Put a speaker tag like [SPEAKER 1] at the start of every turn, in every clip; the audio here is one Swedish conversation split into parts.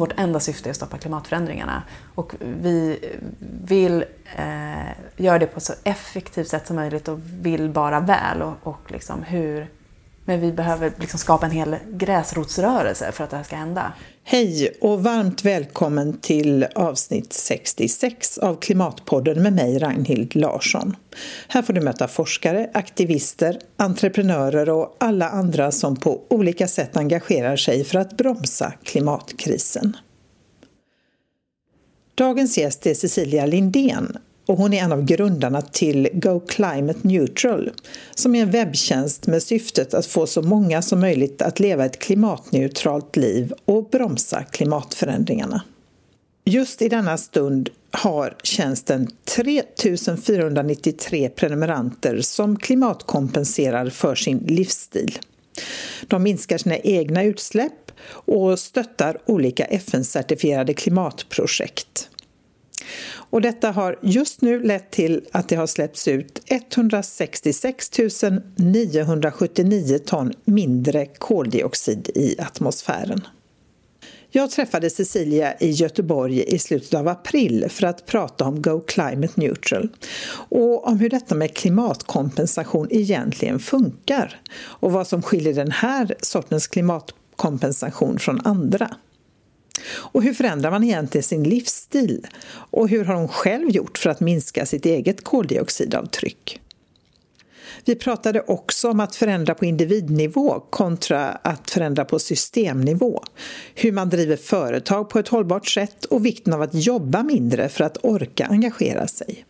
[SPEAKER 1] vårt enda syfte är att stoppa klimatförändringarna. Och vi vill eh, göra det på ett så effektivt sätt som möjligt och vill bara väl. Och, och liksom hur, men vi behöver liksom skapa en hel gräsrotsrörelse för att det här ska hända.
[SPEAKER 2] Hej och varmt välkommen till avsnitt 66 av Klimatpodden med mig Ragnhild Larsson. Här får du möta forskare, aktivister, entreprenörer och alla andra som på olika sätt engagerar sig för att bromsa klimatkrisen. Dagens gäst är Cecilia Lindén och hon är en av grundarna till Go Climate Neutral som är en webbtjänst med syftet att få så många som möjligt att leva ett klimatneutralt liv och bromsa klimatförändringarna. Just i denna stund har tjänsten 3493 prenumeranter som klimatkompenserar för sin livsstil. De minskar sina egna utsläpp och stöttar olika FN-certifierade klimatprojekt. Och detta har just nu lett till att det har släppts ut 166 979 ton mindre koldioxid i atmosfären. Jag träffade Cecilia i Göteborg i slutet av april för att prata om Go Climate Neutral och om hur detta med klimatkompensation egentligen funkar och vad som skiljer den här sortens klimatkompensation från andra. Och hur förändrar man egentligen sin livsstil? Och hur har hon själv gjort för att minska sitt eget koldioxidavtryck? Vi pratade också om att förändra på individnivå kontra att förändra på systemnivå. Hur man driver företag på ett hållbart sätt och vikten av att jobba mindre för att orka engagera sig.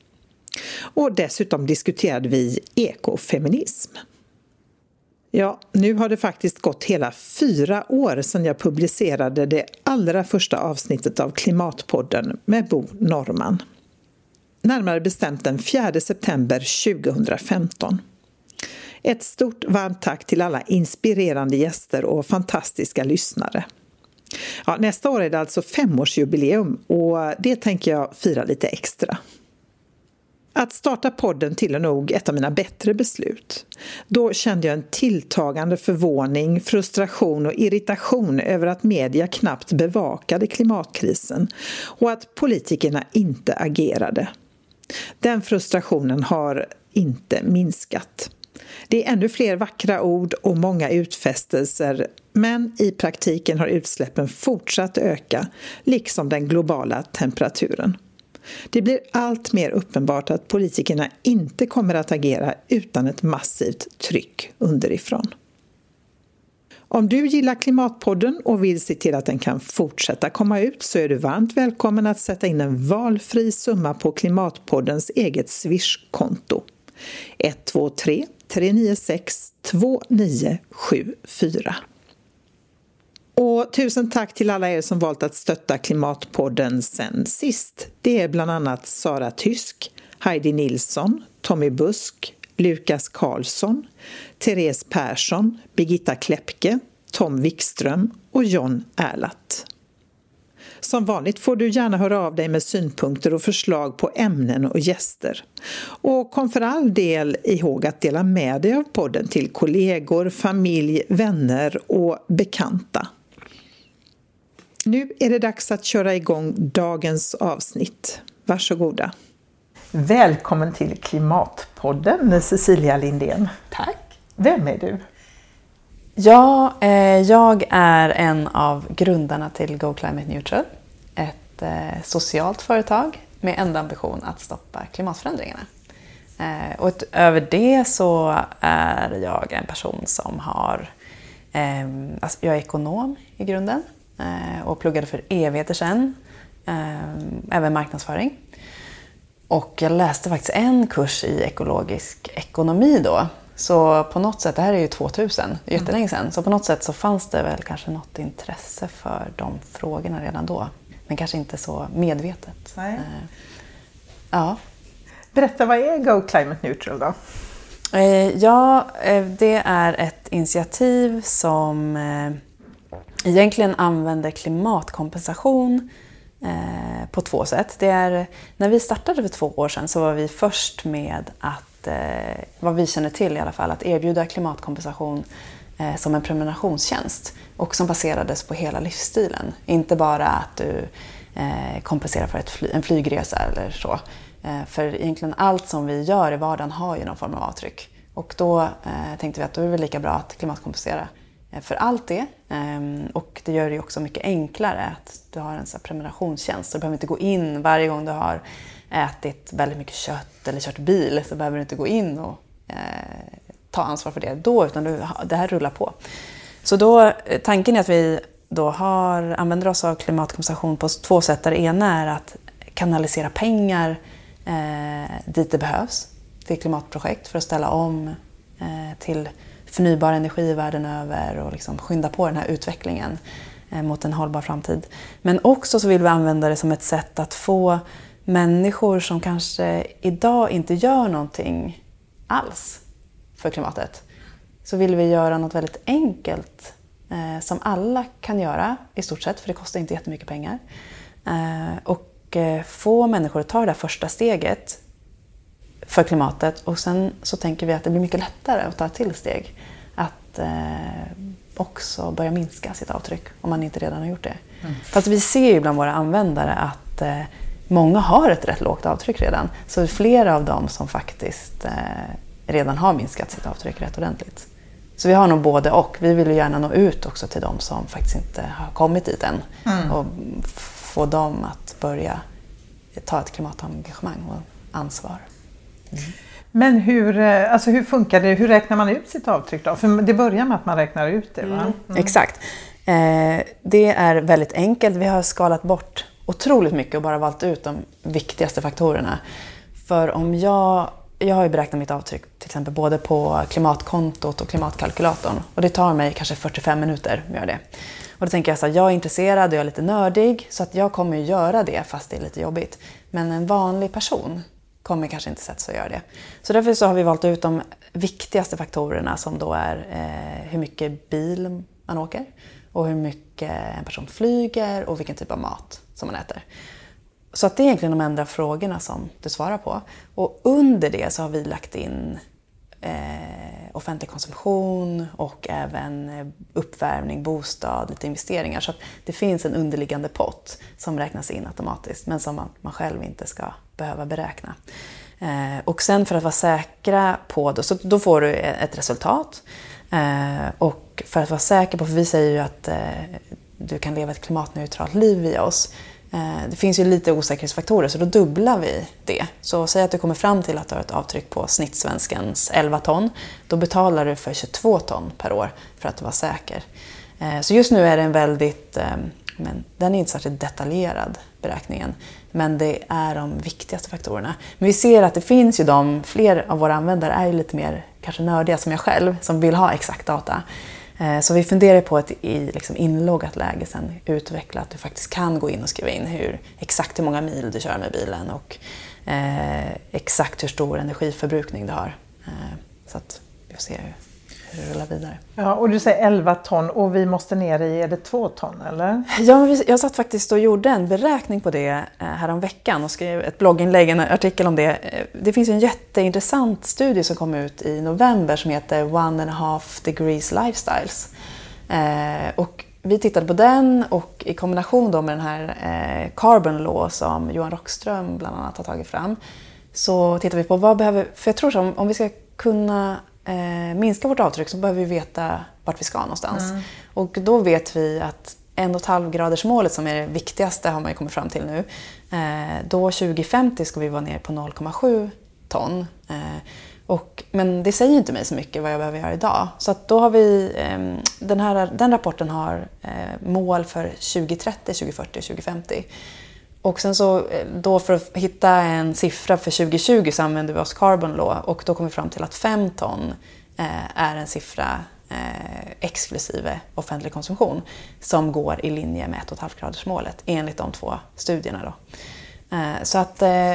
[SPEAKER 2] Och dessutom diskuterade vi ekofeminism. Ja, nu har det faktiskt gått hela fyra år sedan jag publicerade det allra första avsnittet av Klimatpodden med Bo Norman. Närmare bestämt den 4 september 2015. Ett stort varmt tack till alla inspirerande gäster och fantastiska lyssnare. Ja, nästa år är det alltså femårsjubileum och det tänker jag fira lite extra. Att starta podden tillhör nog ett av mina bättre beslut. Då kände jag en tilltagande förvåning, frustration och irritation över att media knappt bevakade klimatkrisen och att politikerna inte agerade. Den frustrationen har inte minskat. Det är ännu fler vackra ord och många utfästelser men i praktiken har utsläppen fortsatt öka, liksom den globala temperaturen. Det blir allt mer uppenbart att politikerna inte kommer att agera utan ett massivt tryck underifrån. Om du gillar Klimatpodden och vill se till att den kan fortsätta komma ut så är du varmt välkommen att sätta in en valfri summa på Klimatpoddens eget Swish-konto. 123 396 2974. Och tusen tack till alla er som valt att stötta Klimatpodden sen sist. Det är bland annat Sara Tysk, Heidi Nilsson, Tommy Busk, Lukas Karlsson, Therese Persson, Birgitta Kläppke, Tom Wikström och John Erlatt. Som vanligt får du gärna höra av dig med synpunkter och förslag på ämnen och gäster. Och kom för all del ihåg att dela med dig av podden till kollegor, familj, vänner och bekanta. Nu är det dags att köra igång dagens avsnitt. Varsågoda. Välkommen till Klimatpodden Cecilia Lindén.
[SPEAKER 1] Tack!
[SPEAKER 2] Vem är du?
[SPEAKER 1] Ja, eh, jag är en av grundarna till Go Climate Neutral. Ett eh, socialt företag med enda ambition att stoppa klimatförändringarna. Eh, och utöver det så är jag en person som har... Eh, alltså jag är ekonom i grunden och pluggade för evigheter sedan. Eh, även marknadsföring. Och jag läste faktiskt en kurs i ekologisk ekonomi då. Så på något sätt, det här är ju 2000, jättelänge sedan, så på något sätt så fanns det väl kanske något intresse för de frågorna redan då. Men kanske inte så medvetet.
[SPEAKER 2] Nej. Eh, ja. Berätta, vad är Go Climate Neutral då?
[SPEAKER 1] Ja, det är ett initiativ som egentligen använder klimatkompensation eh, på två sätt. Det är, när vi startade för två år sedan så var vi först med att, eh, vad vi känner till i alla fall, att erbjuda klimatkompensation eh, som en prenumerationstjänst och som baserades på hela livsstilen. Inte bara att du eh, kompenserar för ett fly, en flygresa eller så. Eh, för egentligen allt som vi gör i vardagen har ju någon form av avtryck. Och då eh, tänkte vi att då är det lika bra att klimatkompensera Eh, för allt det. Ehm, och det gör det också mycket enklare att du har en så prenumerationstjänst. Du behöver inte gå in varje gång du har ätit väldigt mycket kött eller kört bil så behöver du inte gå in och eh, ta ansvar för det då utan du, det här rullar på. Så då, eh, tanken är att vi då har, använder oss av klimatkompensation på två sätt. Det ena är att kanalisera pengar eh, dit det behövs till klimatprojekt för att ställa om eh, till förnybar energi världen över och liksom skynda på den här utvecklingen eh, mot en hållbar framtid. Men också så vill vi använda det som ett sätt att få människor som kanske idag inte gör någonting alls för klimatet så vill vi göra något väldigt enkelt eh, som alla kan göra i stort sett, för det kostar inte jättemycket pengar. Eh, och eh, få människor att ta det där första steget för klimatet och sen så tänker vi att det blir mycket lättare att ta ett till steg. Att eh, också börja minska sitt avtryck om man inte redan har gjort det. Mm. Fast vi ser ju bland våra användare att eh, många har ett rätt lågt avtryck redan. Så flera av dem som faktiskt eh, redan har minskat sitt avtryck rätt ordentligt. Så vi har nog både och. Vi vill ju gärna nå ut också till de som faktiskt inte har kommit dit än. Mm. Och få dem att börja ta ett klimatengagemang och ansvar.
[SPEAKER 2] Mm. Men hur, eh, alltså hur funkar det? Hur räknar man ut sitt avtryck då? För det börjar med att man räknar ut det va? Mm.
[SPEAKER 1] mm. Exakt. Eh, det är väldigt enkelt. Vi har skalat bort otroligt mycket och bara valt ut de viktigaste faktorerna. För om jag, jag har ju beräknat mitt avtryck till exempel både på klimatkontot och klimatkalkylatorn. Och det tar mig kanske 45 minuter att göra det. Och då tänker jag att jag är intresserad och jag är lite nördig så att jag kommer att göra det fast det är lite jobbigt. Men en vanlig person kommer kanske inte sätta sig att göra det. Så därför så har vi valt ut de viktigaste faktorerna som då är eh, hur mycket bil man åker och hur mycket en person flyger och vilken typ av mat som man äter. Så att det är egentligen de enda frågorna som du svarar på. Och under det så har vi lagt in eh, offentlig konsumtion och även eh, uppvärmning, bostad, lite investeringar. Så att det finns en underliggande pott som räknas in automatiskt men som man, man själv inte ska behöva beräkna. Eh, och sen för att vara säkra på det, så då får du ett resultat. Eh, och för att vara säker på, för vi säger ju att eh, du kan leva ett klimatneutralt liv via oss. Eh, det finns ju lite osäkerhetsfaktorer så då dubblar vi det. Så säg att du kommer fram till att du har ett avtryck på snittsvenskens 11 ton. Då betalar du för 22 ton per år för att vara säker. Eh, så just nu är den väldigt, eh, men den är inte särskilt detaljerad beräkningen. Men det är de viktigaste faktorerna. Men vi ser att det finns ju de, fler av våra användare är ju lite mer kanske nördiga som jag själv, som vill ha exakt data. Eh, så vi funderar på att i liksom inloggat läge sen utveckla att du faktiskt kan gå in och skriva in hur, exakt hur många mil du kör med bilen och eh, exakt hur stor energiförbrukning du har. Eh, så att vi får se hur, rullar vidare.
[SPEAKER 2] Ja, och du säger 11 ton och vi måste ner i, är det 2 ton eller?
[SPEAKER 1] Ja, jag satt faktiskt och gjorde en beräkning på det eh, häromveckan och skrev ett blogginlägg, en artikel om det. Eh, det finns en jätteintressant studie som kom ut i november som heter One and a half degrees lifestyles. Eh, och vi tittade på den och i kombination då med den här Carbon Law som Johan Rockström bland annat har tagit fram så tittar vi på vad behöver, för jag tror så om vi ska kunna minska vårt avtryck så behöver vi veta vart vi ska någonstans. Mm. Och då vet vi att 1,5 graders målet som är det viktigaste har man ju kommit fram till nu. Eh, då 2050 ska vi vara ner på 0,7 ton. Eh, och, men det säger inte mig så mycket vad jag behöver göra idag. Så då har vi, eh, den, här, den rapporten har eh, mål för 2030, 2040 och 2050. Och sen så eh, då för att hitta en siffra för 2020 så använde vi oss Carbon Law och då kom vi fram till att 5 ton eh, är en siffra eh, exklusive offentlig konsumtion som går i linje med 1,5-gradersmålet enligt de två studierna. Då. Eh, så att eh,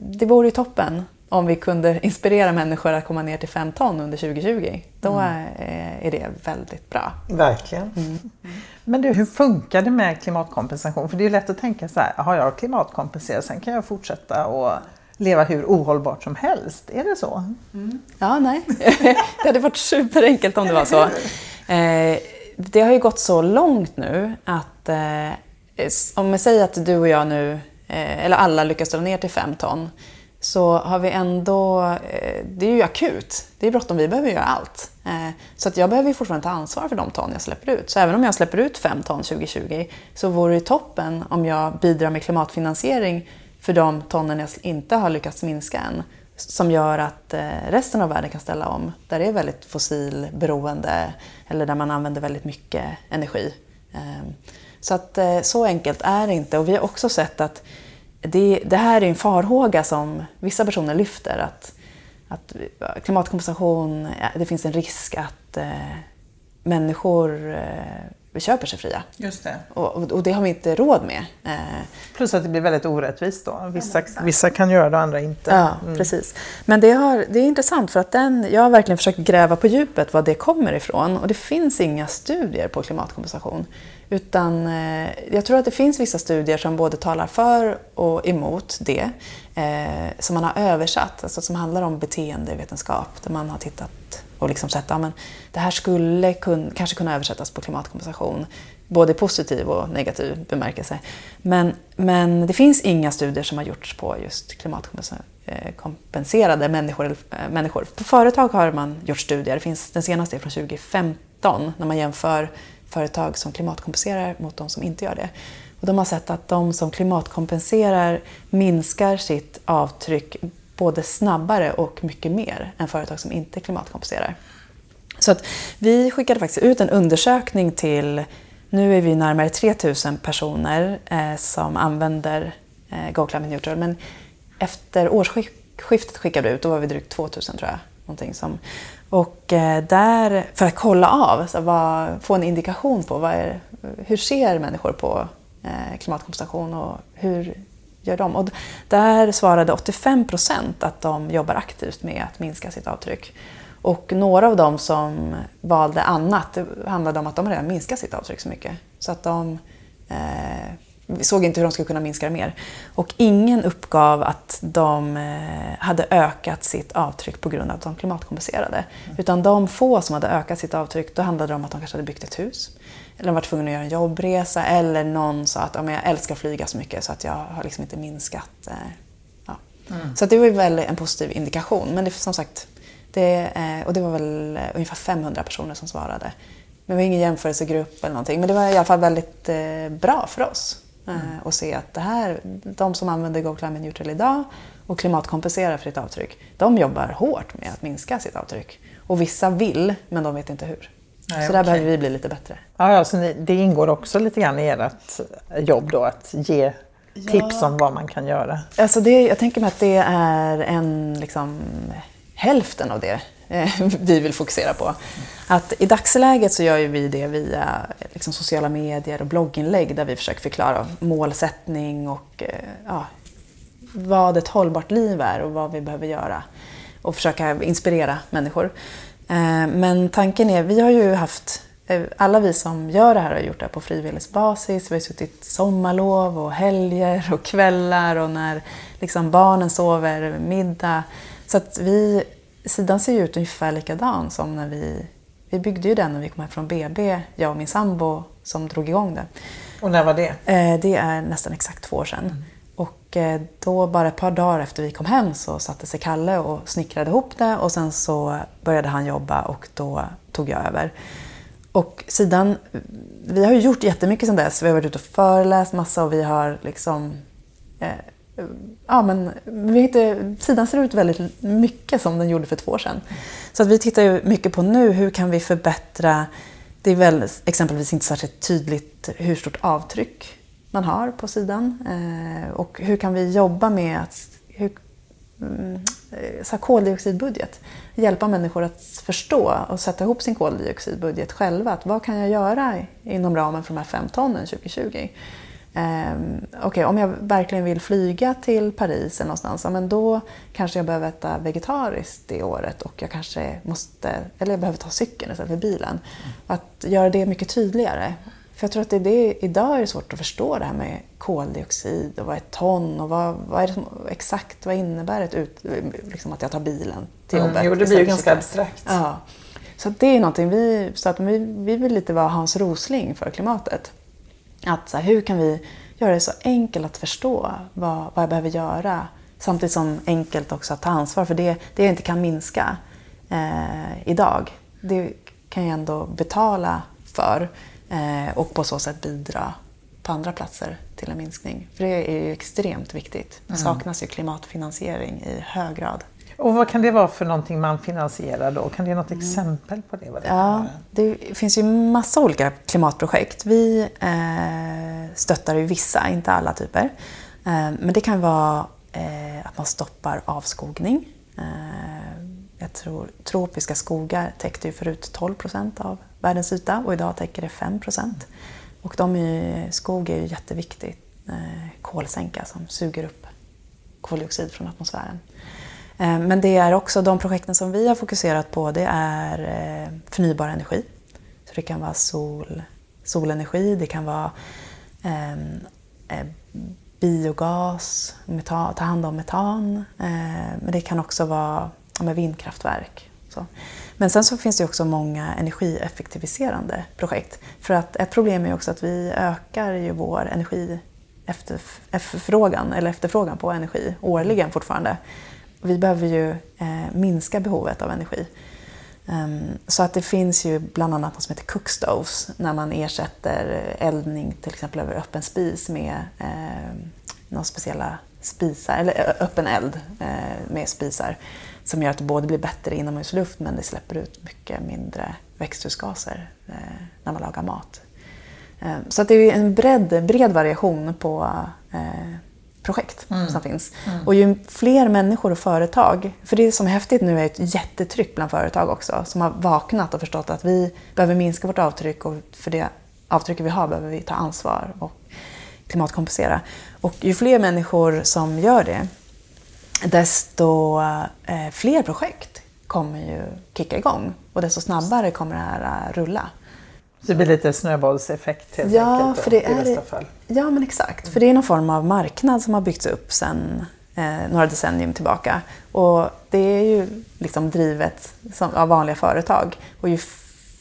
[SPEAKER 1] det vore ju toppen om vi kunde inspirera människor att komma ner till 5 ton under 2020, då mm. är det väldigt bra.
[SPEAKER 2] Verkligen. Mm. Men du, hur funkar det med klimatkompensation? För det är lätt att tänka så här, har jag klimatkompenserat, sen kan jag fortsätta och leva hur ohållbart som helst. Är det så?
[SPEAKER 1] Mm. Ja, nej. det hade varit superenkelt om det var så. Eh, det har ju gått så långt nu att eh, om vi säger att du och jag nu, eh, eller alla lyckas dra ner till fem ton, så har vi ändå, eh, det är ju akut, det är bråttom, vi behöver göra allt. Eh, så att jag behöver fortfarande ta ansvar för de ton jag släpper ut. Så även om jag släpper ut fem ton 2020 så vore det toppen om jag bidrar med klimatfinansiering för de tonnen jag inte har lyckats minska än. Som gör att eh, resten av världen kan ställa om, där det är väldigt fossilberoende eller där man använder väldigt mycket energi. Så att så enkelt är det inte och vi har också sett att det, det, här är en farhåga som vissa personer lyfter. Att, att klimatkompensation, det finns en risk att eh, människor eh, köper sig fria.
[SPEAKER 2] Just det.
[SPEAKER 1] Och, och, det har vi inte råd med. Eh,
[SPEAKER 2] Plus att det blir väldigt orättvist då. Vissa, vissa kan göra det och andra inte.
[SPEAKER 1] Ja, mm. precis. Men det, har, det är intressant för att den, jag har verkligen försökt gräva på djupet var det kommer ifrån. Och det finns inga studier på klimatkompensation. Utan eh, jag tror att det finns vissa studier som både talar för och emot det. Eh, som man har översatt, alltså som handlar om beteendevetenskap. Där man har tittat och liksom sett att ja, det här skulle kun, kanske kunna översättas på klimatkompensation. Både positiv och negativ bemärkelse. Men, men det finns inga studier som har gjorts på just klimatkompenserade eh, människor. Eh, människor. På företag har man gjort studier. Det finns, den senaste är från 2015 när man jämför företag som klimatkompenserar mot de som inte gör det. Och de har sett att de som klimatkompenserar minskar sitt avtryck både snabbare och mycket mer än företag som inte klimatkompenserar. Så att vi skickade faktiskt ut en undersökning till, nu är vi närmare 3000 personer eh, som använder eh, Go Climate Neutral, men efter årsskiftet skickade vi ut, då var vi drygt 2000 tror jag. Någonting som, och eh, där, för att kolla av, så vad, få en indikation på vad är, hur ser människor på eh, klimatkompensation och hur gör de? Och där svarade 85 procent att de jobbar aktivt med att minska sitt avtryck. Och några av dem som valde annat, det handlade om att de redan minskat sitt avtryck så mycket. Så att de eh, såg inte hur de skulle kunna minska det mer. Och ingen uppgav att de eh, hade ökat sitt avtryck på grund av att de klimatkompenserade. Mm. Utan de få som hade ökat sitt avtryck, då handlade det om att de kanske hade byggt ett hus. Eller de var tvungna att göra en jobbresa. Eller någon sa att ja, jag älskar att flyga så mycket så att jag har liksom inte minskat. Eh, ja. Mm. Så det var väl en positiv indikation. Men det, som sagt, det, eh, och det var väl ungefär 500 personer som svarade. Men det var ingen jämförelsegrupp eller någonting. Men det var i alla fall väldigt bra för oss. Mm. Och se att det här, de som använder Go Climate Neutral idag och klimatkompenserar för sitt avtryck, de jobbar hårt med att minska sitt avtryck. Och vissa vill, men de vet inte hur. Nej, så där behöver vi bli lite bättre.
[SPEAKER 2] Ja, ja, så ni, det ingår också lite grann i ert jobb då, att ge ja. tips om vad man kan göra?
[SPEAKER 1] Alltså det, jag tänker mig att det är en, liksom, hälften av det Eh, Eh, vi vill fokusera på. Att I dagsläget så gör vi det via eh, liksom, sociala medier och blogginlägg där vi försöker förklara målsättning och eh, ja, vad ett hållbart liv är och vad vi behöver göra. Och försöka inspirera människor. Men tanken är, vi har ju haft alla vi som gör det här har gjort det på frivillig basis. Vi har suttit sommarlov och helger och kvällar och när liksom barnen sover middag. Så att vi sidan ser ju ut ungefär likadan som när vi... Vi byggde ju den när vi kom hem från BB, jag och min sambo som drog igång det.
[SPEAKER 2] Och när var det?
[SPEAKER 1] Eh, det är nästan exakt två år sedan. Mm. Och eh, då bara ett par dagar efter vi kom hem så satte sig Kalle och snickrade ihop det och sen så började han jobba och då tog jag över. Och sidan, vi har ju gjort jättemycket sedan dess. Vi har varit ute och föreläst massa och vi har liksom eh, ja, men vi inte, sidan ser ut väldigt mycket som den gjorde för två år sedan. Så att vi tittar ju mycket på nu, hur kan vi förbättra det är väl exempelvis inte särskilt tydligt hur stort avtryck man har på sidan. Eh, och hur kan vi jobba med att, hur, mm, eh, så koldioxidbudget. Hjälpa människor att förstå och sätta ihop sin koldioxidbudget själva. Att vad kan jag göra inom ramen för de här fem tonnen 2020? Um, Okej, okay, om jag verkligen vill flyga till Paris eller någonstans, men då kanske jag behöver äta vegetariskt det året och jag kanske måste, eller jag behöver ta cykeln istället för bilen. Mm. Att göra det mycket tydligare. För jag tror att det är det, idag är det svårt att förstå det här med koldioxid och vad är ett ton och vad, vad är det som, exakt vad innebär ett ut, liksom att jag tar bilen till
[SPEAKER 2] Mm,
[SPEAKER 1] jobbet.
[SPEAKER 2] jo, det blir ju ganska abstrakt.
[SPEAKER 1] Ja. Så det är någonting vi, så att vi, vi vill lite vara Hans Rosling för klimatet. Att så här, hur kan vi göra det så enkelt att förstå vad, vad jag behöver göra samtidigt som enkelt också att ta ansvar för det, det jag inte kan minska eh, idag. Det kan jag ändå betala för eh, och på så sätt bidra på andra platser till en minskning. För det är ju extremt viktigt. Det saknas ju klimatfinansiering i hög grad.
[SPEAKER 2] Och vad kan det vara för någonting man finansierar då? Kan du ge något exempel på det? Vad det
[SPEAKER 1] Ja, det finns ju massa olika klimatprojekt. Vi eh, stöttar ju vissa, inte alla typer. Eh, men det kan vara eh, att man stoppar avskogning. Eh, jag tror tropiska skogar täckte ju förut 12 procent av världens yta och idag täcker det 5 procent. Och de är, skog är ju jätteviktig eh, kolsänka som suger upp koldioxid från atmosfären. Eh, men det är också de projekten som vi har fokuserat på, det är eh, förnybar energi. Så det kan vara sol, solenergi, det kan vara eh, eh, biogas, metan, ta hand om metan. Eh, men det kan också vara ja, med vindkraftverk. Så. Men sen så finns det också många energieffektiviserande projekt. För att ett problem är också att vi ökar ju vår energi efterfrågan, eller efterfrågan på energi årligen fortfarande. Vi behöver ju eh, minska behovet av energi. Um, så att det finns ju bland annat något som heter cookstoves när man ersätter eldning till exempel över öppen spis med eh, några speciella spisar, eller öppen eld eh, med spisar som gör att det både blir bättre inomhusluft men det släpper ut mycket mindre växthusgaser eh, när man lagar mat. Eh, Så att det är en bred, bred variation på eh, projekt som finns. Och ju fler människor och företag, för det som är häftigt nu är ett jättetryck bland företag också, som har vaknat och förstått att vi behöver minska vårt avtryck och för det avtrycket vi har behöver vi ta ansvar och klimatkompensera. Och ju fler människor som gör det, desto eh, fler projekt kommer ju kicka igång och desto snabbare kommer det här eh, rulla.
[SPEAKER 2] Det blir lite snöbollseffekt helt
[SPEAKER 1] Ja,
[SPEAKER 2] enkelt då,
[SPEAKER 1] för det
[SPEAKER 2] i
[SPEAKER 1] är,
[SPEAKER 2] bästa fall.
[SPEAKER 1] ja, men exakt. För det är någon form av marknad som har byggts upp sedan eh, några decennium tillbaka. Och det är ju liksom drivet som, av vanliga företag. Och ju,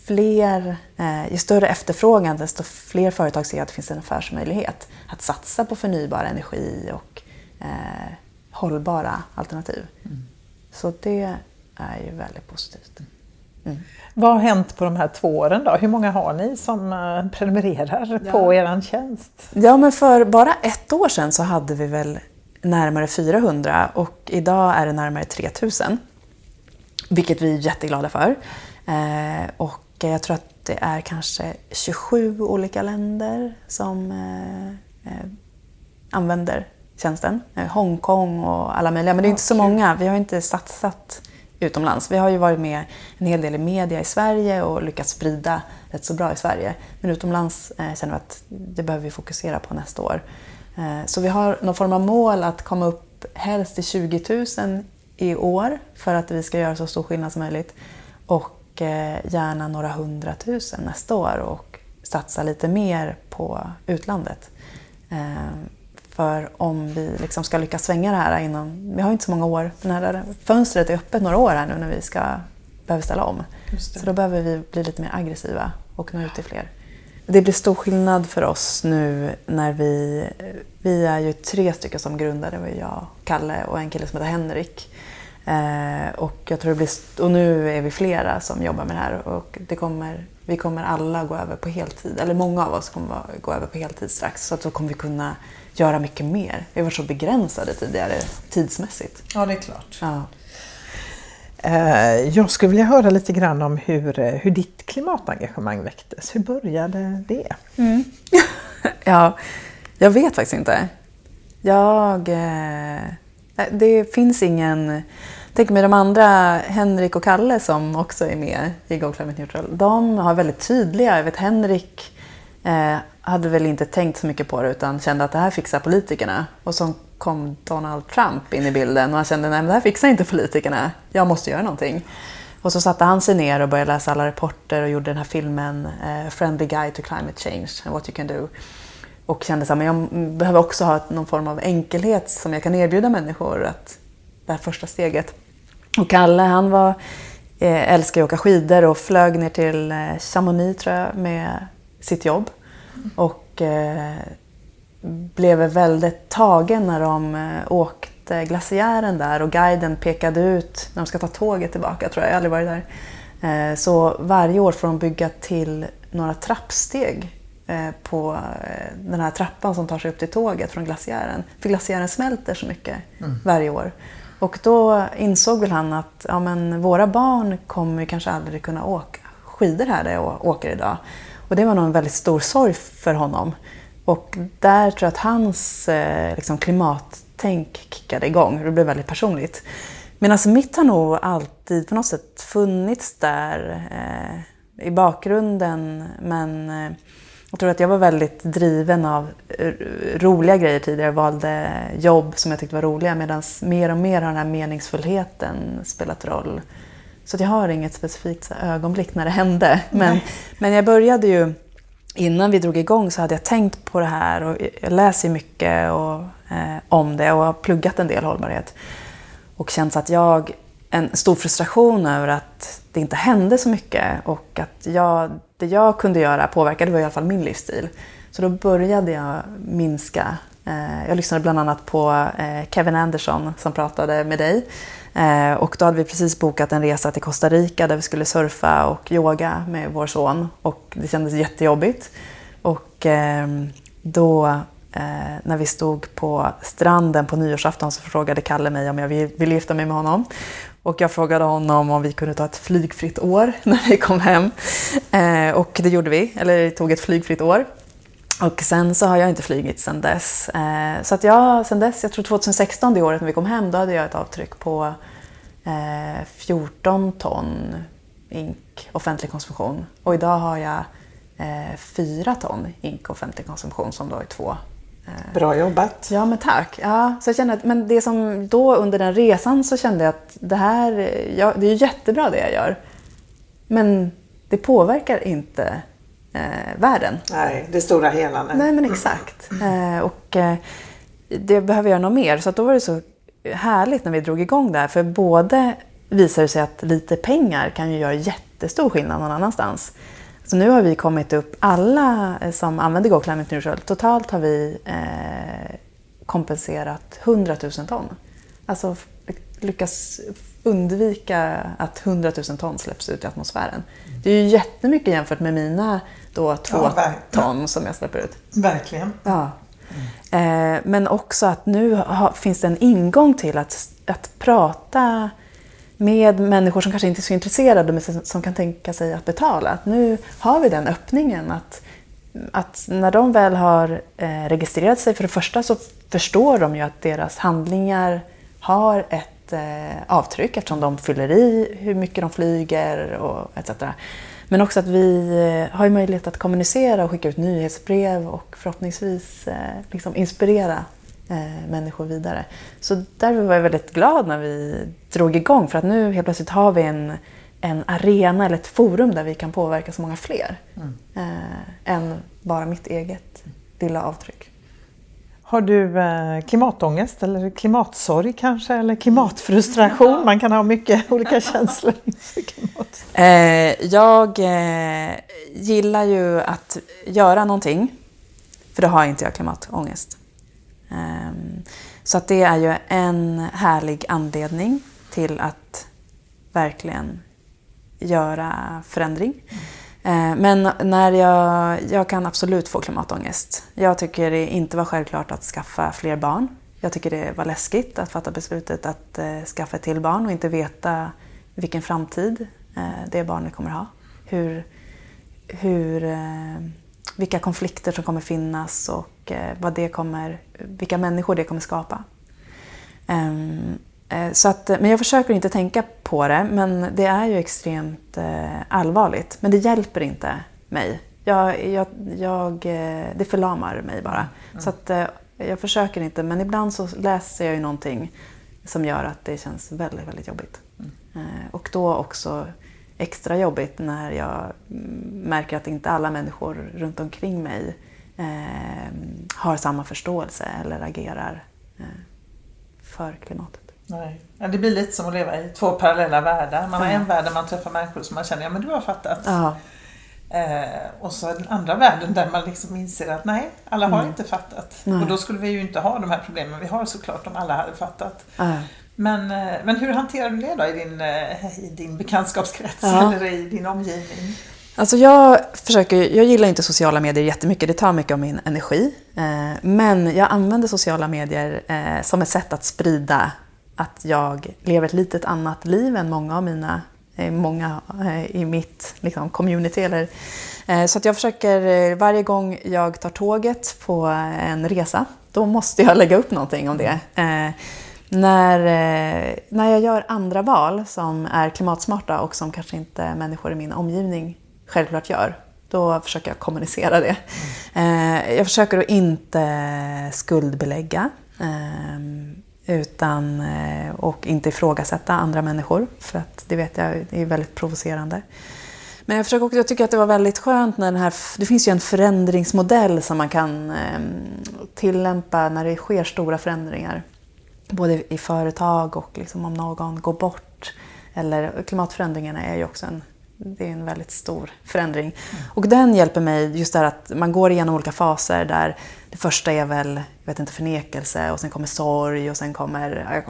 [SPEAKER 1] fler, eh, ju större efterfrågan, desto fler företag ser att det finns en affärsmöjlighet att satsa på förnybar energi och eh, hållbara alternativ. Så det är ju väldigt positivt.
[SPEAKER 2] Vad har hänt på de här två åren då? Hur många har ni som eh, prenumererar på er tjänst?
[SPEAKER 1] Ja, men för bara ett år sedan så hade vi väl närmare 400 och idag är det närmare 3000. Vilket vi är jätteglada för. Eh, och jag tror att det är kanske 27 olika länder som eh, använder tjänsten. Hongkong och alla möjliga, men det är inte så många. Vi har inte satsat utomlands. Vi har ju varit med en hel del i media i Sverige och lyckats sprida rätt så bra i Sverige. Men utomlands eh, känner vi att det behöver vi fokusera på nästa år. Eh, så vi har någon form av mål att komma upp helst till 20 000 i år för att vi ska göra så stor skillnad som möjligt. Och eh, gärna några hundratusen nästa år och satsa lite mer på utlandet. Eh, för om vi liksom ska lyckas svänga det här inom, vi har ju inte så många år, den här fönstret är öppet några år här nu när vi ska behöver ställa om.
[SPEAKER 2] Det.
[SPEAKER 1] Så då behöver vi bli lite mer aggressiva och nå ut till fler. Det blir stor skillnad för oss nu när vi, vi är ju tre stycken som grundare, det var jag, Kalle och en kille som heter Henrik. Eh, och, jag tror det blir, och nu är vi flera som jobbar med det här och det kommer, vi kommer alla gå över på heltid, eller många av oss kommer gå över på heltid strax. Så att då kommer vi kunna göra mycket mer. Vi har varit så begränsade tidigare tidsmässigt.
[SPEAKER 2] Ja, det är klart.
[SPEAKER 1] Ja.
[SPEAKER 2] Eh, Jag skulle vilja höra lite grann om hur, eh, hur ditt klimatengagemang väcktes. Hur började det?
[SPEAKER 1] ja, jag vet faktiskt inte. Jag... Eh, det finns ingen... Tänk mig de andra, Henrik och Kalle som också är med i Go Climate Neutral. De har väldigt tydliga, jag vet Henrik eh, hade väl inte tänkt så mycket på det utan kände att det här fixar politikerna. Och så kom Donald Trump in i bilden och han kände att det här fixar inte politikerna, jag måste göra någonting. Och så satte han sig ner och började läsa alla rapporter och gjorde den här filmen eh, Friendly Guide to Climate Change and What You Can Do. Och kände att jag behöver också ha någon form av enkelhet som jag kan erbjuda människor. Att det här första steget. Och Kalle han var, eh, älskade att åka skidor och flög ner till eh, Chamonix tror jag med sitt jobb. Och eh, blev väldigt tagen när de eh, åkte glaciären där och guiden pekade ut när de ska ta tåget tillbaka, tror jag, jag har aldrig varit där. Eh, så varje år får de bygga till några trappsteg eh, på den här trappan som tar sig upp till tåget från glaciären. För glaciären smälter så mycket mm. varje år. Och då insåg väl han att ja, men våra barn kommer kanske aldrig kunna åka skidor här där jag åker idag. Och det var nog en väldigt stor sorg för honom. Och där tror jag att hans eh, liksom, klimattänk kickade igång. Det blev väldigt personligt. Men alltså mitt har nog alltid på något sätt funnits där eh, i bakgrunden. Men eh, jag tror att jag var väldigt driven av roliga grejer tidigare. Jag valde jobb som jag tyckte var roliga medan mer och mer har den här meningsfullheten spelat roll. Så jag har inget specifikt ögonblick när det hände. Men, men jag började ju, innan vi drog igång så hade jag tänkt på det här och jag läser mycket och, eh, om det och har pluggat en del hållbarhet. Och känt att jag, en stor frustration över att det inte hände så mycket och att jag, det jag kunde göra påverkade var i alla fall min livsstil. Så då började jag minska. Eh, jag lyssnade bland annat på eh, Kevin Anderson som pratade med dig Eh, och då hade vi precis bokat en resa till Costa Rica där vi skulle surfa och yoga med vår son. Och det kändes jättejobbigt. Och eh, då eh, när vi stod på stranden på nyårsafton så frågade Kalle mig om jag ville gifta mig med honom. Och jag frågade honom om vi kunde ta ett flygfritt år när vi kom hem. Eh, och det gjorde vi, eller tog ett flygfritt år. Och sen så har jag inte flugit sen dess. Eh, så att jag, sen dess, jag tror 2016, det året när vi kom hem, då hade jag ett avtryck på eh, 14 ton ink offentlig konsumtion. Och idag har jag eh, 4 ton ink offentlig konsumtion som då är två.
[SPEAKER 2] Eh, Bra jobbat!
[SPEAKER 1] Ja, men tack! Ja, så jag kände att, men det som då under den resan så kände jag att det här, ja, det är jättebra det jag gör. Men det påverkar inte eh, världen.
[SPEAKER 2] Nej, det stora hela.
[SPEAKER 1] Nej, nej men exakt. Eh, och eh, det behöver göra något mer. Så då var det så härligt när vi drog igång det här. För både visar det sig att lite pengar kan ju göra jättestor skillnad någon annanstans. Så nu har vi kommit upp, alla som använder Go Climate Neutral, totalt har vi eh, kompenserat 100 000 ton. Alltså lyckas undvika att 100 000 ton släpps ut i atmosfären. Det är ju jättemycket jämfört med mina då två ja, ton som jag släpper ut.
[SPEAKER 2] Verkligen.
[SPEAKER 1] Ja. Mm. Eh, men också att nu ha, finns det en ingång till att, att prata med människor som kanske inte är så intresserade men som kan tänka sig att betala. Att nu har vi den öppningen att, att när de väl har eh, registrerat sig, för det första så förstår de ju att deras handlingar har ett eh, avtryck eftersom de fyller i hur mycket de flyger och etc. Men också att vi eh, har möjlighet att kommunicera och skicka ut nyhetsbrev och förhoppningsvis eh, liksom inspirera eh, människor vidare. Så därför var jag väldigt glad när vi drog igång för att nu helt plötsligt har vi en, en arena eller ett forum där vi kan påverka så många fler mm. än bara mitt eget lilla avtryck.
[SPEAKER 2] Har du eh, klimatångest eller klimatsorg kanske eller klimatfrustration? Man kan ha mycket olika känslor inför klimat.
[SPEAKER 1] Eh, jag eh, gillar ju att göra någonting, för då har inte jag klimatångest. Ehm, så att det är ju en härlig anledning till att verkligen göra förändring. Eh, men när jag, jag kan absolut få klimatångest. Jag tycker det inte var självklart att skaffa fler barn. Jag tycker det var läskigt att fatta beslutet att eh, skaffa ett till barn och inte veta vilken framtid eh, det barnet kommer ha. Hur, hur, vilka konflikter som kommer finnas och vad det kommer, vilka människor det kommer skapa. Ehm, Eh, så att, eh, men jag försöker inte tänka på det, men det är ju extremt eh, allvarligt. Men det hjälper inte mig. Jag, jag, jag, det förlamar mig bara. Mm. Så att, jag försöker inte, men ibland så läser jag ju någonting som gör att det känns väldigt, väldigt jobbigt. Mm. Och då också extra jobbigt när jag mm, märker att inte alla människor runt omkring mig eh, har samma förståelse eller agerar eh, för klimatet.
[SPEAKER 2] Nej. Ja, det blir lite som att leva i två parallella världar. Man har en värld där man träffar människor som man känner, ja men du har fattat. Ja. Eh, och så den andra världen där man liksom inser att nej, alla har mm. inte fattat. Nej. Och då skulle vi ju inte ha de här problemen vi har såklart om alla hade fattat. Ja. Men, eh, men hur hanterar du det då i din, eh, i din bekantskapskrets ja. eller i din omgivning?
[SPEAKER 1] Alltså jag, försöker, jag gillar inte sociala medier jättemycket, det tar mycket av min energi. Eh, men jag använder sociala medier som ett sätt att sprida att jag lever ett litet annat liv än många av mina många i mitt liksom, community. Eller, så att jag försöker, varje gång jag tar tåget på en resa, då måste jag lägga upp någonting om det när, eh, när jag gör andra val som är klimatsmarta och som kanske inte människor i min omgivning självklart gör, då försöker jag kommunicera det. Mm. Jag försöker att inte skuldbelägga ehm, utan, eh, och inte ifrågasätta andra människor, för att det vet jag är väldigt provocerande. Men jag, försöker också, jag tycker att det var väldigt skönt när den här, det finns ju en förändringsmodell som man kan ehm, tillämpa när det sker stora förändringar både i företag och liksom om någon går bort. Eller klimatförändringarna är ju också en, det är en väldigt stor förändring. Mm. Och den hjälper mig just där att man går igenom olika faser där det första är väl jag vet inte, förnekelse och sen kommer sorg och sen kommer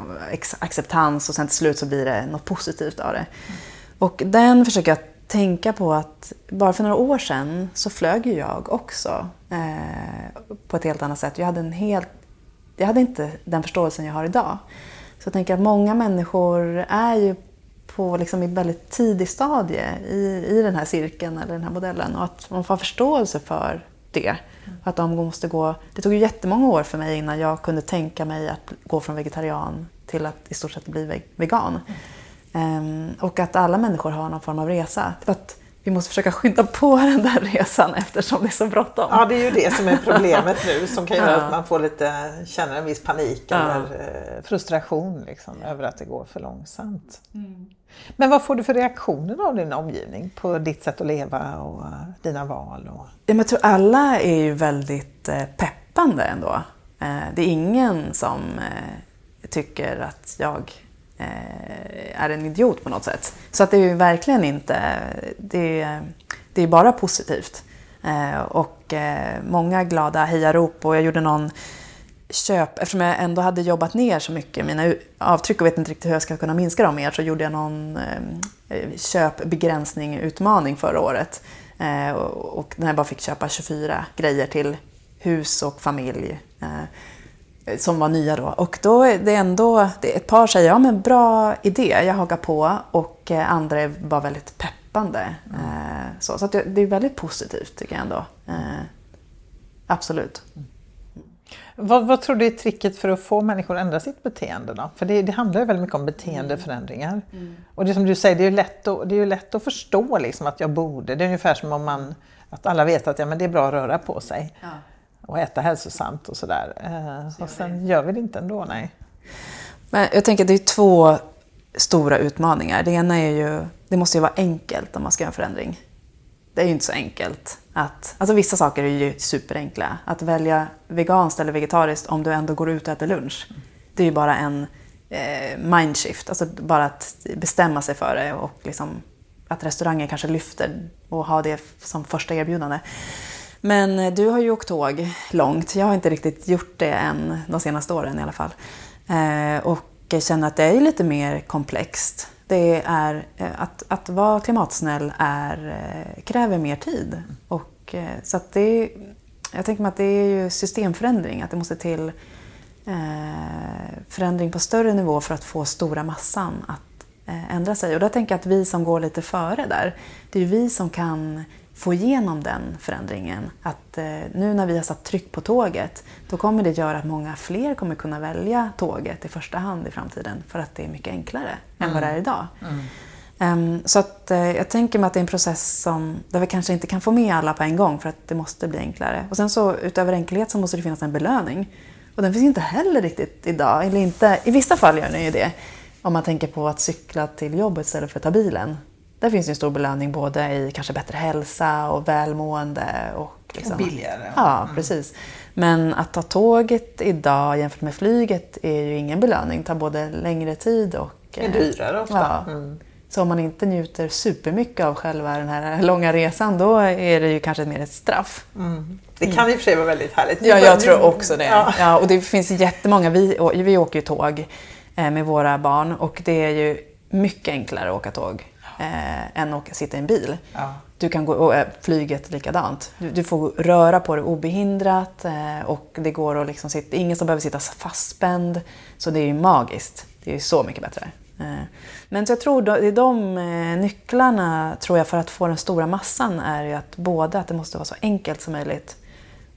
[SPEAKER 1] acceptans och sen till slut så blir det något positivt av det. Mm. Och den försöker jag tänka på att bara för några år sedan så flög ju jag också eh, på ett helt annat sätt. Jag hade en helt jag hade inte den förståelsen jag har idag. Så jag tänker att många människor är ju på liksom i väldigt tidig stadie i, i den här cirkeln eller den här modellen och att man får förståelse för det. Att de måste gå, det tog ju jättemånga år för mig innan jag kunde tänka mig att gå från vegetarian till att i stort sett bli vegan. Mm. Um, och att alla människor har någon form av resa. Att vi måste försöka skynda på den där resan eftersom det är så bråttom.
[SPEAKER 2] Ja, det är ju det som är problemet nu som kan göra ja. att man får lite, känner en viss panik ja. eller eh, frustration liksom, över att det går för långsamt. Mm. Men vad får du för reaktioner av din omgivning på ditt sätt att leva och uh, dina val? Och...
[SPEAKER 1] Ja, men jag tror alla är ju väldigt uh, peppande ändå. Det är ingen som tycker att jag Eh, Eh, är en idiot på något sätt. Så att det är ju verkligen inte, det, det är bara positivt. Eh, och eh, många glada hejarop och jag gjorde någon köp, eftersom jag ändå hade jobbat ner så mycket mina avtryck och vet inte riktigt hur jag ska kunna minska dem mer så gjorde jag någon köpbegränsning, utmaning förra året. Och när jag bara fick köpa 24 grejer till hus och familj som var nya då. Och då är det ändå, det ett par säger ja men bra idé, jag hakar på och eh, andra bara väldigt peppande. Mm. Så, så det är väldigt positivt tycker jag ändå. Eh, absolut. Mm.
[SPEAKER 2] Vad, vad, tror du är tricket för att få människor att ändra sitt beteende då? För det, det handlar ju väldigt mycket om beteendeförändringar. Mm. mm. Och det som du säger, det är ju lätt att, det är lätt att förstå liksom att jag borde. Det är ungefär som om man, att alla vet att ja, men det är bra att röra på sig. Ja och äta hälsosamt och sådär. Så och sen gör vi det inte ändå, nej.
[SPEAKER 1] Men jag tänker att det är två stora utmaningar. Det ena är ju, det måste ju vara enkelt om man ska göra en förändring. Det är ju inte så enkelt. Att, alltså vissa saker är ju superenkla. Att välja veganskt eller vegetariskt om du ändå går ut och äter lunch. Det är ju bara en eh, mindshift. Alltså bara att bestämma sig för det och liksom att restauranger kanske lyfter och har det som första erbjudande. Men eh, du har ju åkt tåg långt. Jag har inte riktigt gjort det än de senaste åren i alla fall. Eh, och känner att det är lite mer komplext. Det är, eh, att, att vara klimatsnäll är, kräver mer tid. Och, så att det, jag tänker mig att det är ju systemförändring, att det måste till förändring på större nivå för att få stora massan att ändra sig. Och då tänker jag att vi som går lite före där, det är ju vi som kan få igenom den förändringen. Att eh, nu när vi har satt tryck på tåget, då kommer det göra att många fler kommer kunna välja tåget i första hand i framtiden för att det är mycket enklare mm. än vad det är idag. Mm. Um, så att, uh, jag tänker mig att det är en process som, där vi kanske inte kan få med alla på en gång för att det måste bli enklare. Och sen så utöver enkelhet så måste det finnas en belöning. Och den finns inte heller riktigt idag. Eller inte, I vissa fall gör den ju det. om man tänker på att cykla till jobbet istället för att ta bilen. Där finns en stor belöning både i kanske bättre hälsa och välmående. Och, liksom,
[SPEAKER 2] och billigare.
[SPEAKER 1] Ja, mm. precis. Men att ta tåget idag jämfört med flyget är ju ingen belöning. Det tar både längre tid och...
[SPEAKER 2] Det är dyrare ofta.
[SPEAKER 1] Ja. Mm. Så om man inte njuter supermycket av själva den här långa resan då är det ju kanske mer ett straff.
[SPEAKER 2] Mm. Det kan i och för sig vara väldigt härligt.
[SPEAKER 1] Ja, jag tror också det. Ja. ja. och det finns jättemånga, vi, vi åker ju tåg eh, med våra barn och det är ju mycket enklare att åka tåg eh, än att sitta i en bil. Ja. Du kan gå, och eh, flyget likadant. Du, du, får röra på dig obehindrat eh, och det går att liksom sitta, ingen som behöver sitta fastspänd. Så det är ju magiskt. Det är ju så mycket bättre. Eh, men så jag tror det är de eh, nycklarna tror jag för att få den stora massan är ju att både att det måste vara så enkelt som möjligt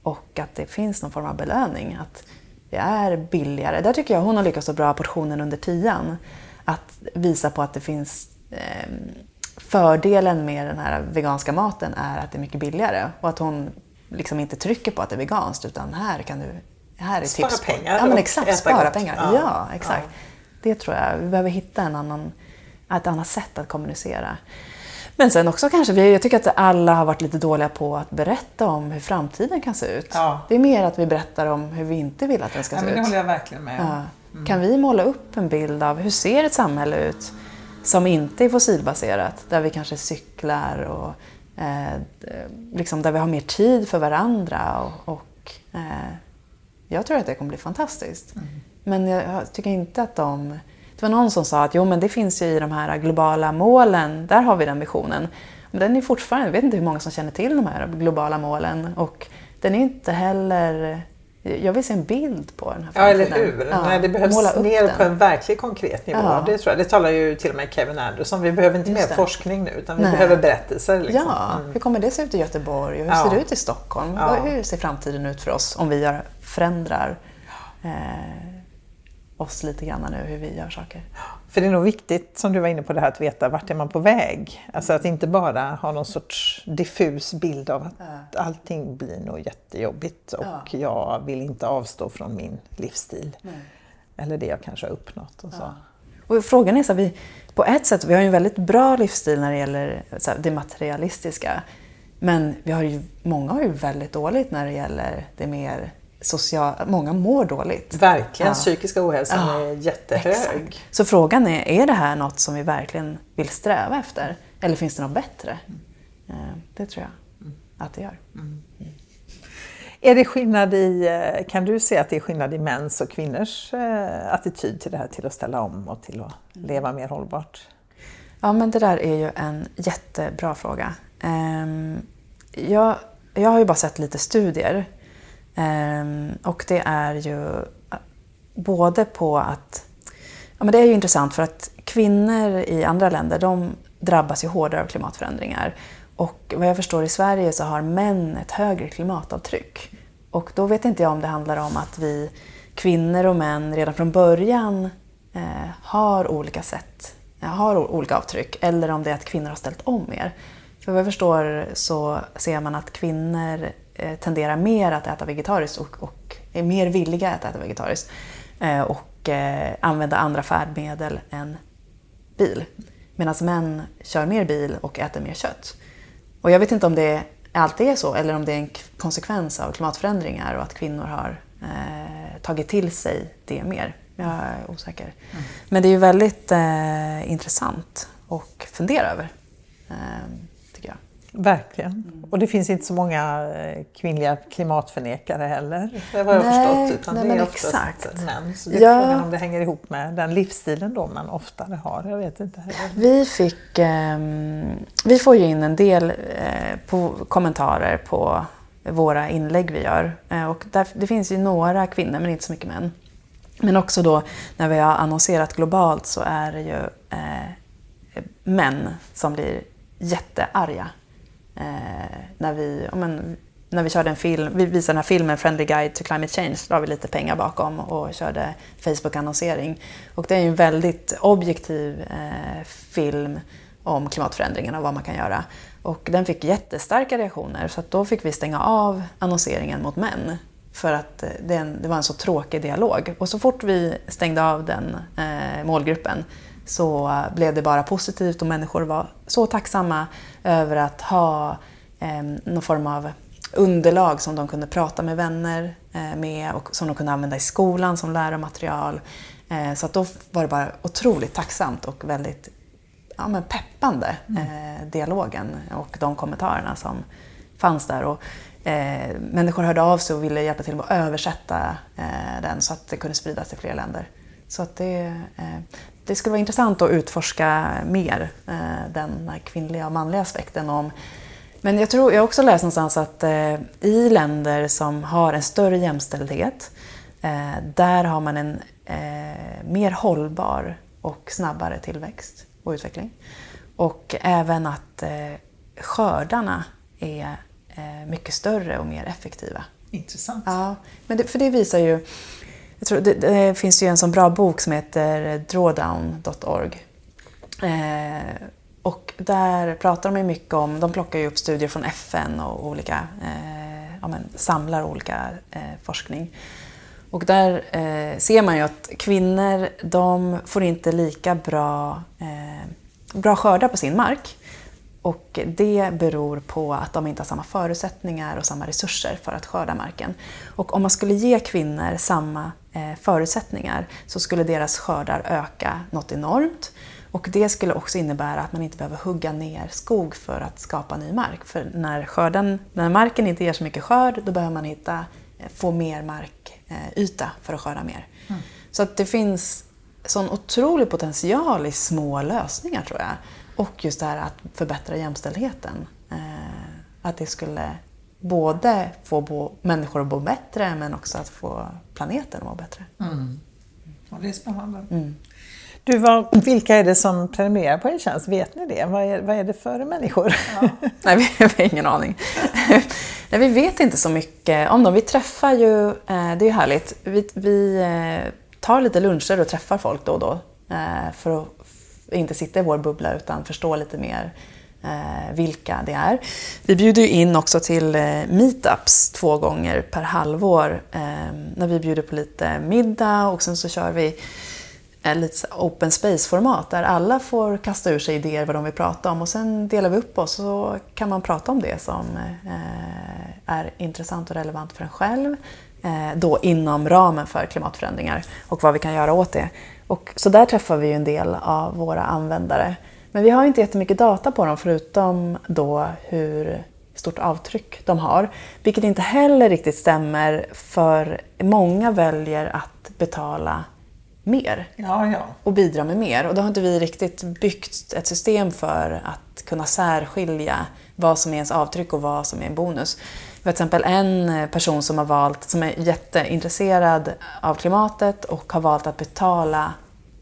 [SPEAKER 1] och att det finns någon form av belöning. Att det är billigare. Där tycker jag hon har lyckats så bra portionen under tian. Att visa på att det finns fördelen med den här veganska maten är att det är mycket billigare och att hon liksom inte trycker på att det är veganskt utan här kan du här är
[SPEAKER 2] spara
[SPEAKER 1] tips
[SPEAKER 2] pengar.
[SPEAKER 1] Ja, men exakt. Spara gott. pengar. Ja, ja exakt. Ja. Det tror jag. Vi behöver hitta en annan, ett annat sätt att kommunicera. Men sen också kanske, jag tycker att alla har varit lite dåliga på att berätta om hur framtiden kan se ut. Ja. Det är mer att vi berättar om hur vi inte vill att den ska se
[SPEAKER 2] ut.
[SPEAKER 1] Det
[SPEAKER 2] håller jag verkligen med.
[SPEAKER 1] Mm. Kan vi måla upp en bild av hur ser ett samhälle ut som inte är fossilbaserat? Där vi kanske cyklar och eh, liksom där vi har mer tid för varandra. Och, och eh, jag tror att det kommer bli fantastiskt. Mm. Men jag tycker inte att de... Det var någon som sa att jo, men det finns ju i de här globala målen, där har vi den visionen. Men den är fortfarande, jag vet inte hur många som känner till de här globala målen. Och den är inte heller jag vill se en bild på den här
[SPEAKER 2] framtiden. Ja, eller hur. Ja, Nej, det behövs den. på en verklig konkret nivå. Ja. Det, tror jag. det talar ju till och med Kevin Anderson Vi behöver inte Just mer det. forskning nu utan vi Nej. behöver berättelser. Liksom.
[SPEAKER 1] Ja, mm. hur kommer det se ut i Göteborg och hur ja. ser det ut i Stockholm? Hur ser framtiden ut för oss om vi förändrar eh, oss lite grann nu hur vi gör saker.
[SPEAKER 2] För det är nog viktigt, som du var inne på, det här att veta vart är man på väg. Alltså att inte bara ha någon sorts diffus bild av att ja. allting blir nog jättejobbigt och ja. jag vill inte avstå från min livsstil. Nej. Eller det jag kanske har uppnått. Och så. Ja.
[SPEAKER 1] Och frågan är så vi, på ett sätt, vi har ju en väldigt bra livsstil när det gäller så här, det materialistiska. Men vi har ju, många har ju väldigt dåligt när det gäller det mer social, många mår dåligt.
[SPEAKER 2] Verkligen, ja. psykiska ohälsan ja, är jättehög. Exakt.
[SPEAKER 1] Så frågan är, är det här något som vi verkligen vill sträva efter? Eller finns det något bättre? Mm. Det tror jag mm. att det gör. Mm.
[SPEAKER 2] mm. Är det skillnad i, eh, kan du se att det är skillnad i mäns och kvinnors eh, attityd till det här, till att ställa om och till att mm. leva mer hållbart?
[SPEAKER 1] Ja, men det där är ju en jättebra fråga. Ehm, jag, jag har ju bara sett lite studier Ehm, och det är ju både på att... Ja, men det är ju intressant för att kvinnor i andra länder de drabbas ju hårdare av klimatförändringar. Och vad jag förstår i Sverige så har män ett högre klimatavtryck. Och då vet inte jag om det handlar om att vi kvinnor och män redan från början eh, har olika sätt, har olika avtryck, eller om det är att kvinnor har ställt om mer. För vad jag förstår så ser man att kvinnor tenderar mer att äta vegetariskt och, och är mer villiga att äta vegetariskt eh, och eh, använda andra färdmedel än bil. Medan män kör mer bil och äter mer kött. Och jag vet inte om det alltid är så eller om det är en konsekvens av klimatförändringar och att kvinnor har eh, tagit till sig det mer. Jag är osäker. Mm. Men det är ju väldigt eh, intressant att fundera över. Eh,
[SPEAKER 2] Verkligen. Mm. Och det finns inte så många eh, kvinnliga klimatförnekare heller. Det har jag nej, förstått. Utan nej, det är exakt. män. Så det är ja. frågan om det hänger ihop med den livsstilen då man oftare har. Jag vet inte.
[SPEAKER 1] Vi, fick, eh, vi får ju in en del eh, på kommentarer på våra inlägg vi gör. Eh, och där, det finns ju några kvinnor men inte så mycket män. Men också då när vi har annonserat globalt så är det ju eh, män som blir jättearga eh, när, vi, men, när vi körde en film, vi visade den här filmen Friendly Guide to Climate Change, la vi lite pengar bakom och körde Facebook-annonsering. Och det är en väldigt objektiv eh, film om klimatförändringarna och vad man kan göra. Och den fick jättestarka reaktioner så då fick vi stänga av annonseringen mot män. För att eh, det, det, var en så tråkig dialog. Och så fort vi stängde av den eh, målgruppen så blev det bara positivt och människor var så tacksamma över att ha eh, någon form av underlag som de kunde prata med vänner eh, med och som de kunde använda i skolan som läromaterial. Eh, så att då var det bara otroligt tacksamt och väldigt ja, men peppande, mm. eh, dialogen och de kommentarerna som fanns där. Och, eh, människor hörde av sig och ville hjälpa till med att översätta eh, den så att det kunde spridas till fler länder. Så att det, eh, det skulle vara intressant att utforska mer eh, den kvinnliga och manliga aspekten. Om, men jag, tror, jag har också läst någonstans att eh, i länder som har en större jämställdhet, där har man en mer hållbar och snabbare tillväxt och utveckling. Och även att skördarna är mycket större och mer effektiva.
[SPEAKER 2] Intressant.
[SPEAKER 1] Ja, men det, för det visar ju jag tror det, det, finns ju en sån bra bok som heter drawdown.org. Eh, och där pratar de mycket om, de plockar ju upp studier från FN och olika, eh, ja, men, samlar olika eh, forskning. Och där eh, ser man ju att kvinnor, de får inte lika bra, eh, bra skördar på sin mark. Och det beror på att de inte har samma förutsättningar och samma resurser för att skörda marken. Och om man skulle ge kvinnor samma förutsättningar så skulle deras skördar öka något enormt. Och det skulle också innebära att man inte behöver hugga ner skog för att skapa ny mark. För när, skörden, när marken inte ger så mycket skörd, då behöver man hitta, eh, få mer markyta för att skörda mer. Mm. Så att det finns sån otrolig potential i små lösningar tror jag. Och just det här att förbättra jämställdheten. Eh, att det skulle både få bo, människor att bo bättre men också att få planeten att må bättre.
[SPEAKER 2] Mm. Och det är spännande. Mm. Du, vad, vilka är det som prenumererar på er tjänst? Vet ni det? Vad är, vad är det för människor?
[SPEAKER 1] Ja. Nej, vi har ingen aning. Nej, vi vet inte så mycket om dem. Vi träffar ju, eh, det är ju härligt, vi, vi eh, tar lite luncher och träffar folk då och då för att inte sitta i vår bubbla utan förstå lite mer eh, Eh, vilka det är. Vi bjuder in också till eh, meetups två gånger per halvår eh, när vi bjuder på lite middag och sen så kör vi eh, lite open space-format där alla får kasta ur sig idéer vad de vill prata om och sen delar vi upp oss och så kan man prata om det som eh, är intressant och relevant för en själv då inom ramen för klimatförändringar och vad vi kan göra åt det. Och, så där träffar vi ju en del av våra användare. Men vi har inte jättemycket data på dem förutom då hur stort avtryck de har. Vilket inte heller riktigt stämmer för många väljer att betala mer
[SPEAKER 2] ja, ja.
[SPEAKER 1] och bidra med mer. Och då har inte vi riktigt byggt ett system för att kunna särskilja vad som är ens avtryck och vad som är en bonus. Till exempel en person som har valt, som är jätteintresserad av klimatet och har valt att betala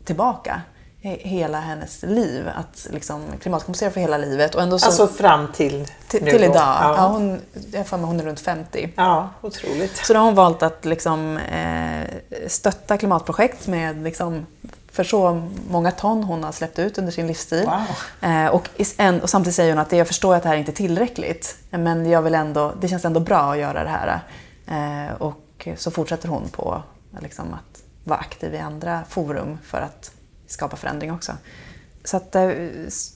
[SPEAKER 1] tillbaka hela hennes liv. Att liksom klimatkompensera för hela livet.
[SPEAKER 2] Och ändå så, alltså fram till
[SPEAKER 1] Till, till idag. Ja. Ja, hon, jag får mig hon är runt 50.
[SPEAKER 2] Ja, otroligt.
[SPEAKER 1] Så då har hon valt att liksom, eh, stötta klimatprojekt med liksom, för så många ton hon har släppt ut under sin livstid.
[SPEAKER 2] Wow.
[SPEAKER 1] Eh, och, och, samtidigt säger hon att jag förstår att det här inte är tillräckligt, men jag vill ändå, det känns ändå bra att göra det här. Eh, och så fortsätter hon på liksom, att vara aktiv i andra forum för att skapa förändring också. Så att, eh,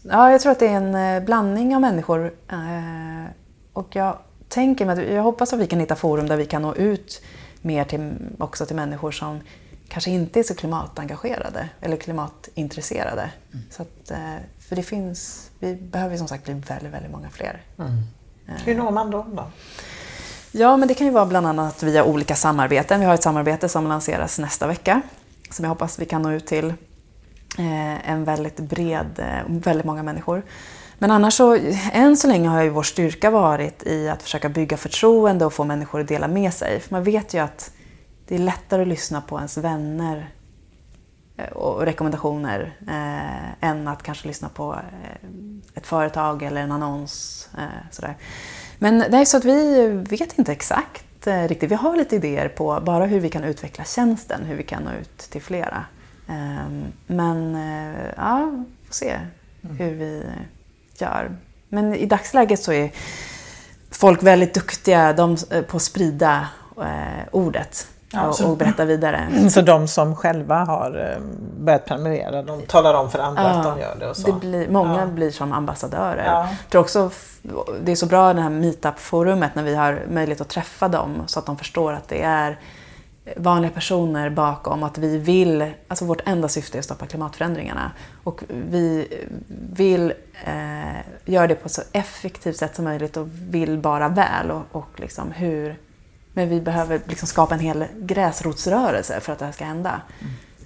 [SPEAKER 1] ja, jag tror att det är en eh, blandning av människor. Eh, och jag tänker mig, jag hoppas att vi kan hitta forum där vi kan nå ut mer till, också till människor som kanske inte är så klimatengagerade eller klimatintresserade. Mm. Så att, för det finns, vi behöver som sagt bli väldigt, väldigt många fler. Mm.
[SPEAKER 2] Hur når man dem då?
[SPEAKER 1] Ja, men det kan ju vara bland annat via olika samarbeten. Vi har ett samarbete som lanseras nästa vecka som jag hoppas vi kan nå ut till Eh, en väldigt bred, eh, väldigt många människor. Men annars så, än så länge har ju vår styrka varit i att försöka bygga förtroende och få människor att dela med sig. För man vet ju att det är lättare att lyssna på ens vänner eh, och rekommendationer eh, än att kanske lyssna på eh, ett företag eller en annons. Eh, sådär. Men det är så att vi vet inte exakt eh, riktigt. Vi har lite idéer på bara hur vi kan utveckla tjänsten, hur vi kan nå ut till flera. Ehm, men eh, ja, vi får se hur vi gör. Men i dagsläget så är folk väldigt duktiga de, eh, på att sprida eh, ordet
[SPEAKER 2] Ja,
[SPEAKER 1] och, berätta vidare.
[SPEAKER 2] Så de som själva har börjat prenumerera, de talar om för andra att de gör det och så?
[SPEAKER 1] Det blir, många
[SPEAKER 2] Ja.
[SPEAKER 1] blir som ambassadörer.
[SPEAKER 2] Ja.
[SPEAKER 1] Jag tror också det är så bra det här meetup-forumet när vi har möjlighet att träffa dem så att de förstår att det är vanliga personer bakom att vi vill, alltså vårt enda syfte är att stoppa klimatförändringarna. Och vi vill eh, göra det på så effektivt sätt som möjligt och vill bara väl. Och, och liksom hur, men vi behöver liksom skapa en hel gräsrotsrörelse för att det här ska hända.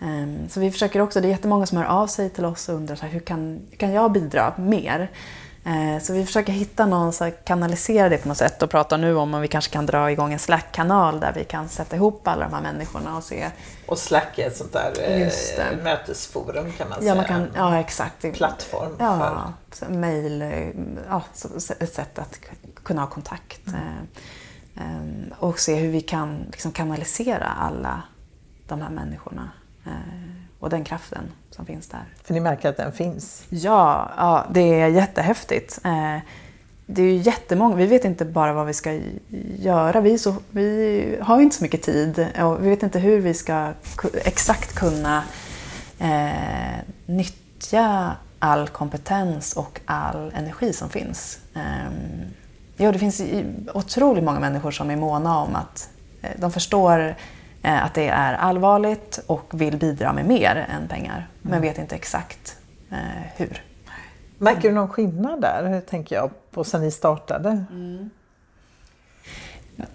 [SPEAKER 1] Ehm, Så vi försöker också, det är jättemånga som hör av sig till oss och undrar så här, hur kan, kan jag bidra mer? Eh, Så vi försöker hitta någon, här, kanalisera det på något sätt och pratar nu om om vi kanske kan dra igång en Slack-kanal där vi kan sätta ihop alla de här människorna och se.
[SPEAKER 2] Och Slack är ett sånt där eh, mötesforum kan man
[SPEAKER 1] Ja,
[SPEAKER 2] säga.
[SPEAKER 1] man kan, ja exakt.
[SPEAKER 2] Plattform
[SPEAKER 1] ja,
[SPEAKER 2] för-
[SPEAKER 1] Mail, eh, ja, ett sätt att kunna ha kontakt.
[SPEAKER 2] Mm.
[SPEAKER 1] Och se hur vi kan liksom kanalisera alla de här människorna. Och den kraften som finns där.
[SPEAKER 2] För ni märker att den finns.
[SPEAKER 1] Ja, ja det är jättehäftigt. Eh, Det är ju jättemånga, vi vet inte bara vad vi ska göra. Vi, så, vi har ju inte så mycket tid och vi vet inte hur vi ska exakt kunna eh, nyttja all kompetens och all energi som finns. Eh, ja, det finns otroligt många människor som är måna om att eh, de förstår eh, att det är allvarligt och vill bidra med mer än pengar, men vet inte exakt eh, hur.
[SPEAKER 2] Märker du någon skillnad där, tänker jag, på sen ni startade?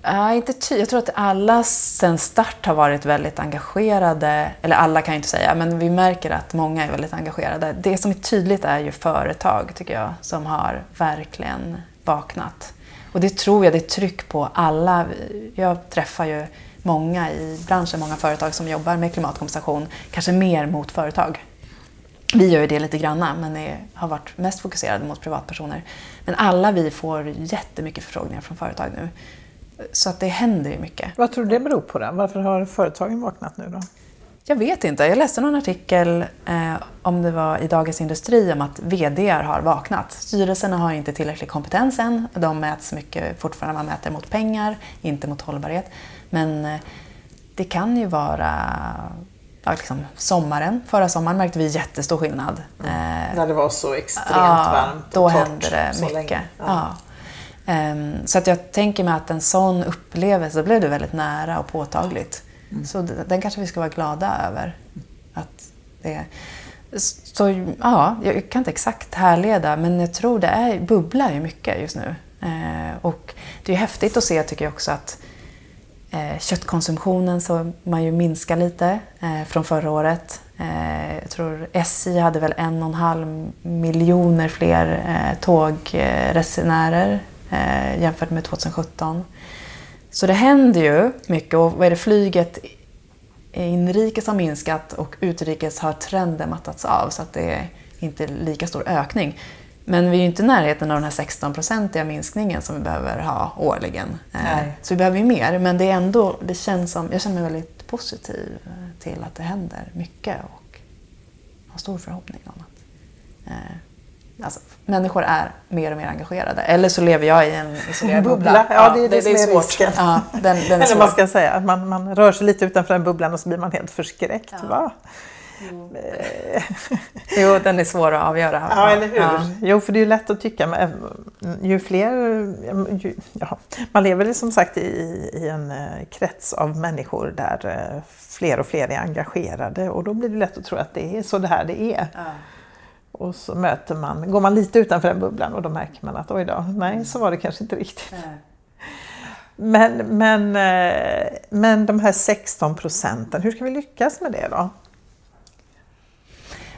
[SPEAKER 1] Nej, inte ty. Jag tror att alla sen start har varit väldigt engagerade. Eller alla kan jag inte säga, men vi märker att många är väldigt engagerade. Det som är tydligt är ju företag, tycker jag, som har verkligen vaknat. Och det tror jag det är tryck på alla. Jag träffar ju många i branschen, många företag som jobbar med klimatkompensation, kanske mer mot företag. Vi gör ju det lite granna, men är, har varit mest fokuserade mot privatpersoner. Men alla vi får jättemycket förfrågningar från företag nu. Så att det händer ju mycket.
[SPEAKER 2] Vad tror du det beror på? Då? Varför har företagen vaknat nu då?
[SPEAKER 1] Jag vet inte. Jag läste någon artikel, eh, om det var i Dagens Industri, om att VDR har vaknat. Styrelserna har inte tillräcklig kompetens än. De mäts mycket fortfarande, man mäter mot pengar, inte mot hållbarhet. Men eh, det kan ju vara ja, liksom, sommaren. Förra sommaren märkte vi jättestor skillnad. Eh,
[SPEAKER 2] När det var så extremt
[SPEAKER 1] Ja,
[SPEAKER 2] varmt och
[SPEAKER 1] då
[SPEAKER 2] torrt
[SPEAKER 1] händer det
[SPEAKER 2] så
[SPEAKER 1] mycket.
[SPEAKER 2] länge.
[SPEAKER 1] Ja. Ehm, Så att jag tänker mig att en sån upplevelse blev det väldigt nära och påtagligt.
[SPEAKER 2] Mm.
[SPEAKER 1] Så den kanske vi ska vara glada över. Att det, så, ja, jag kan inte exakt härleda men jag tror det är, bubblar ju mycket just nu. Eh, och det är häftigt att se tycker jag också att Eh, köttkonsumtionen så man ju minska lite eh, från förra året. Eh, jag tror SJ hade väl en och en halv miljoner fler eh, tågresenärer eh, jämfört med 2017. Så det händer ju mycket och vad är det flyget inrikes har minskat och utrikes har trenden mattats av så att det är inte lika stor ökning. Men vi är ju inte i närheten av den här 16-procentiga minskningen som vi behöver ha årligen. Eh,
[SPEAKER 2] Nej.
[SPEAKER 1] Så vi behöver ju mer, men det är ändå, det känns som, jag känner mig väldigt positiv eh, till att det händer mycket och har stor förhoppning om att eh, Alltså, människor är mer och mer engagerade. Eller så lever jag i en isolerad bubbla.
[SPEAKER 2] Bubbla, ja, det är det som är
[SPEAKER 1] svårt.
[SPEAKER 2] risken.
[SPEAKER 1] Ja, den, den är
[SPEAKER 2] Eller man ska säga att man, man rör sig lite utanför den bubblan och så blir man helt förskräckt. Va?
[SPEAKER 1] Jo, den är svår att avgöra.
[SPEAKER 2] Ja, eller hur?
[SPEAKER 1] Ja.
[SPEAKER 2] Jo, för det är lätt att tycka, men ju fler... Ju, ja, man lever som sagt i, i en eh, krets av människor där eh, fler och fler är engagerade och då blir det lätt att tro att det är så det här det är. Och så möter man, går man lite utanför den bubblan och då märker man att oj då, nej så var det kanske inte riktigt. Men, men, eh, men de här 16 procenten, hur ska vi lyckas med det då?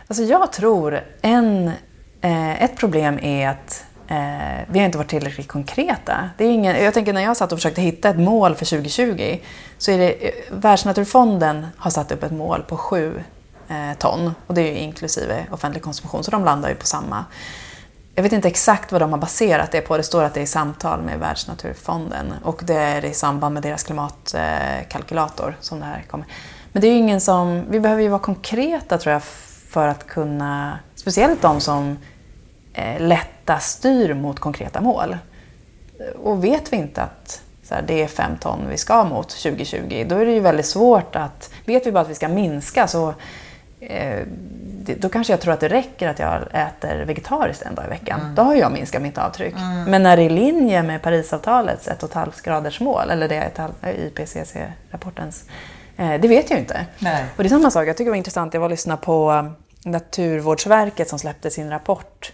[SPEAKER 1] Alltså jag tror en, eh, ett problem är att eh, vi har inte varit tillräckligt konkreta. Det är ingen, jag tänker när jag satt och försökte hitta ett mål för 2020 så är det eh, Världsnaturfonden har satt upp ett mål på 7 eh, ton och det är ju inklusive offentlig konsumtion så de landar ju på samma. Jag vet inte exakt vad de har baserat det på. Det står att det är i samtal med Världsnaturfonden och det är i samband med deras klimatkalkylator som det här kommer. Men det är ju ingen som... Vi behöver ju vara konkreta tror jag för att kunna... Speciellt de som eh, lättast styr mot konkreta mål. Och vet vi inte att här, det är fem ton vi ska mot 2020. Då är det ju väldigt svårt att... Vet vi bara att vi ska minska så eh, då kanske jag tror att det räcker att jag äter vegetariskt en dag i veckan. Mm. Då har jag minskat mitt avtryck. Mm. Men när det är i linje med Parisavtalets 1,5 graders mål, eller det är IPCC-rapportens, eh, det vet jag inte.
[SPEAKER 2] Nej.
[SPEAKER 1] Och det är samma sak, jag tycker det var intressant, jag var och lyssnade på um, Naturvårdsverket som släppte sin rapport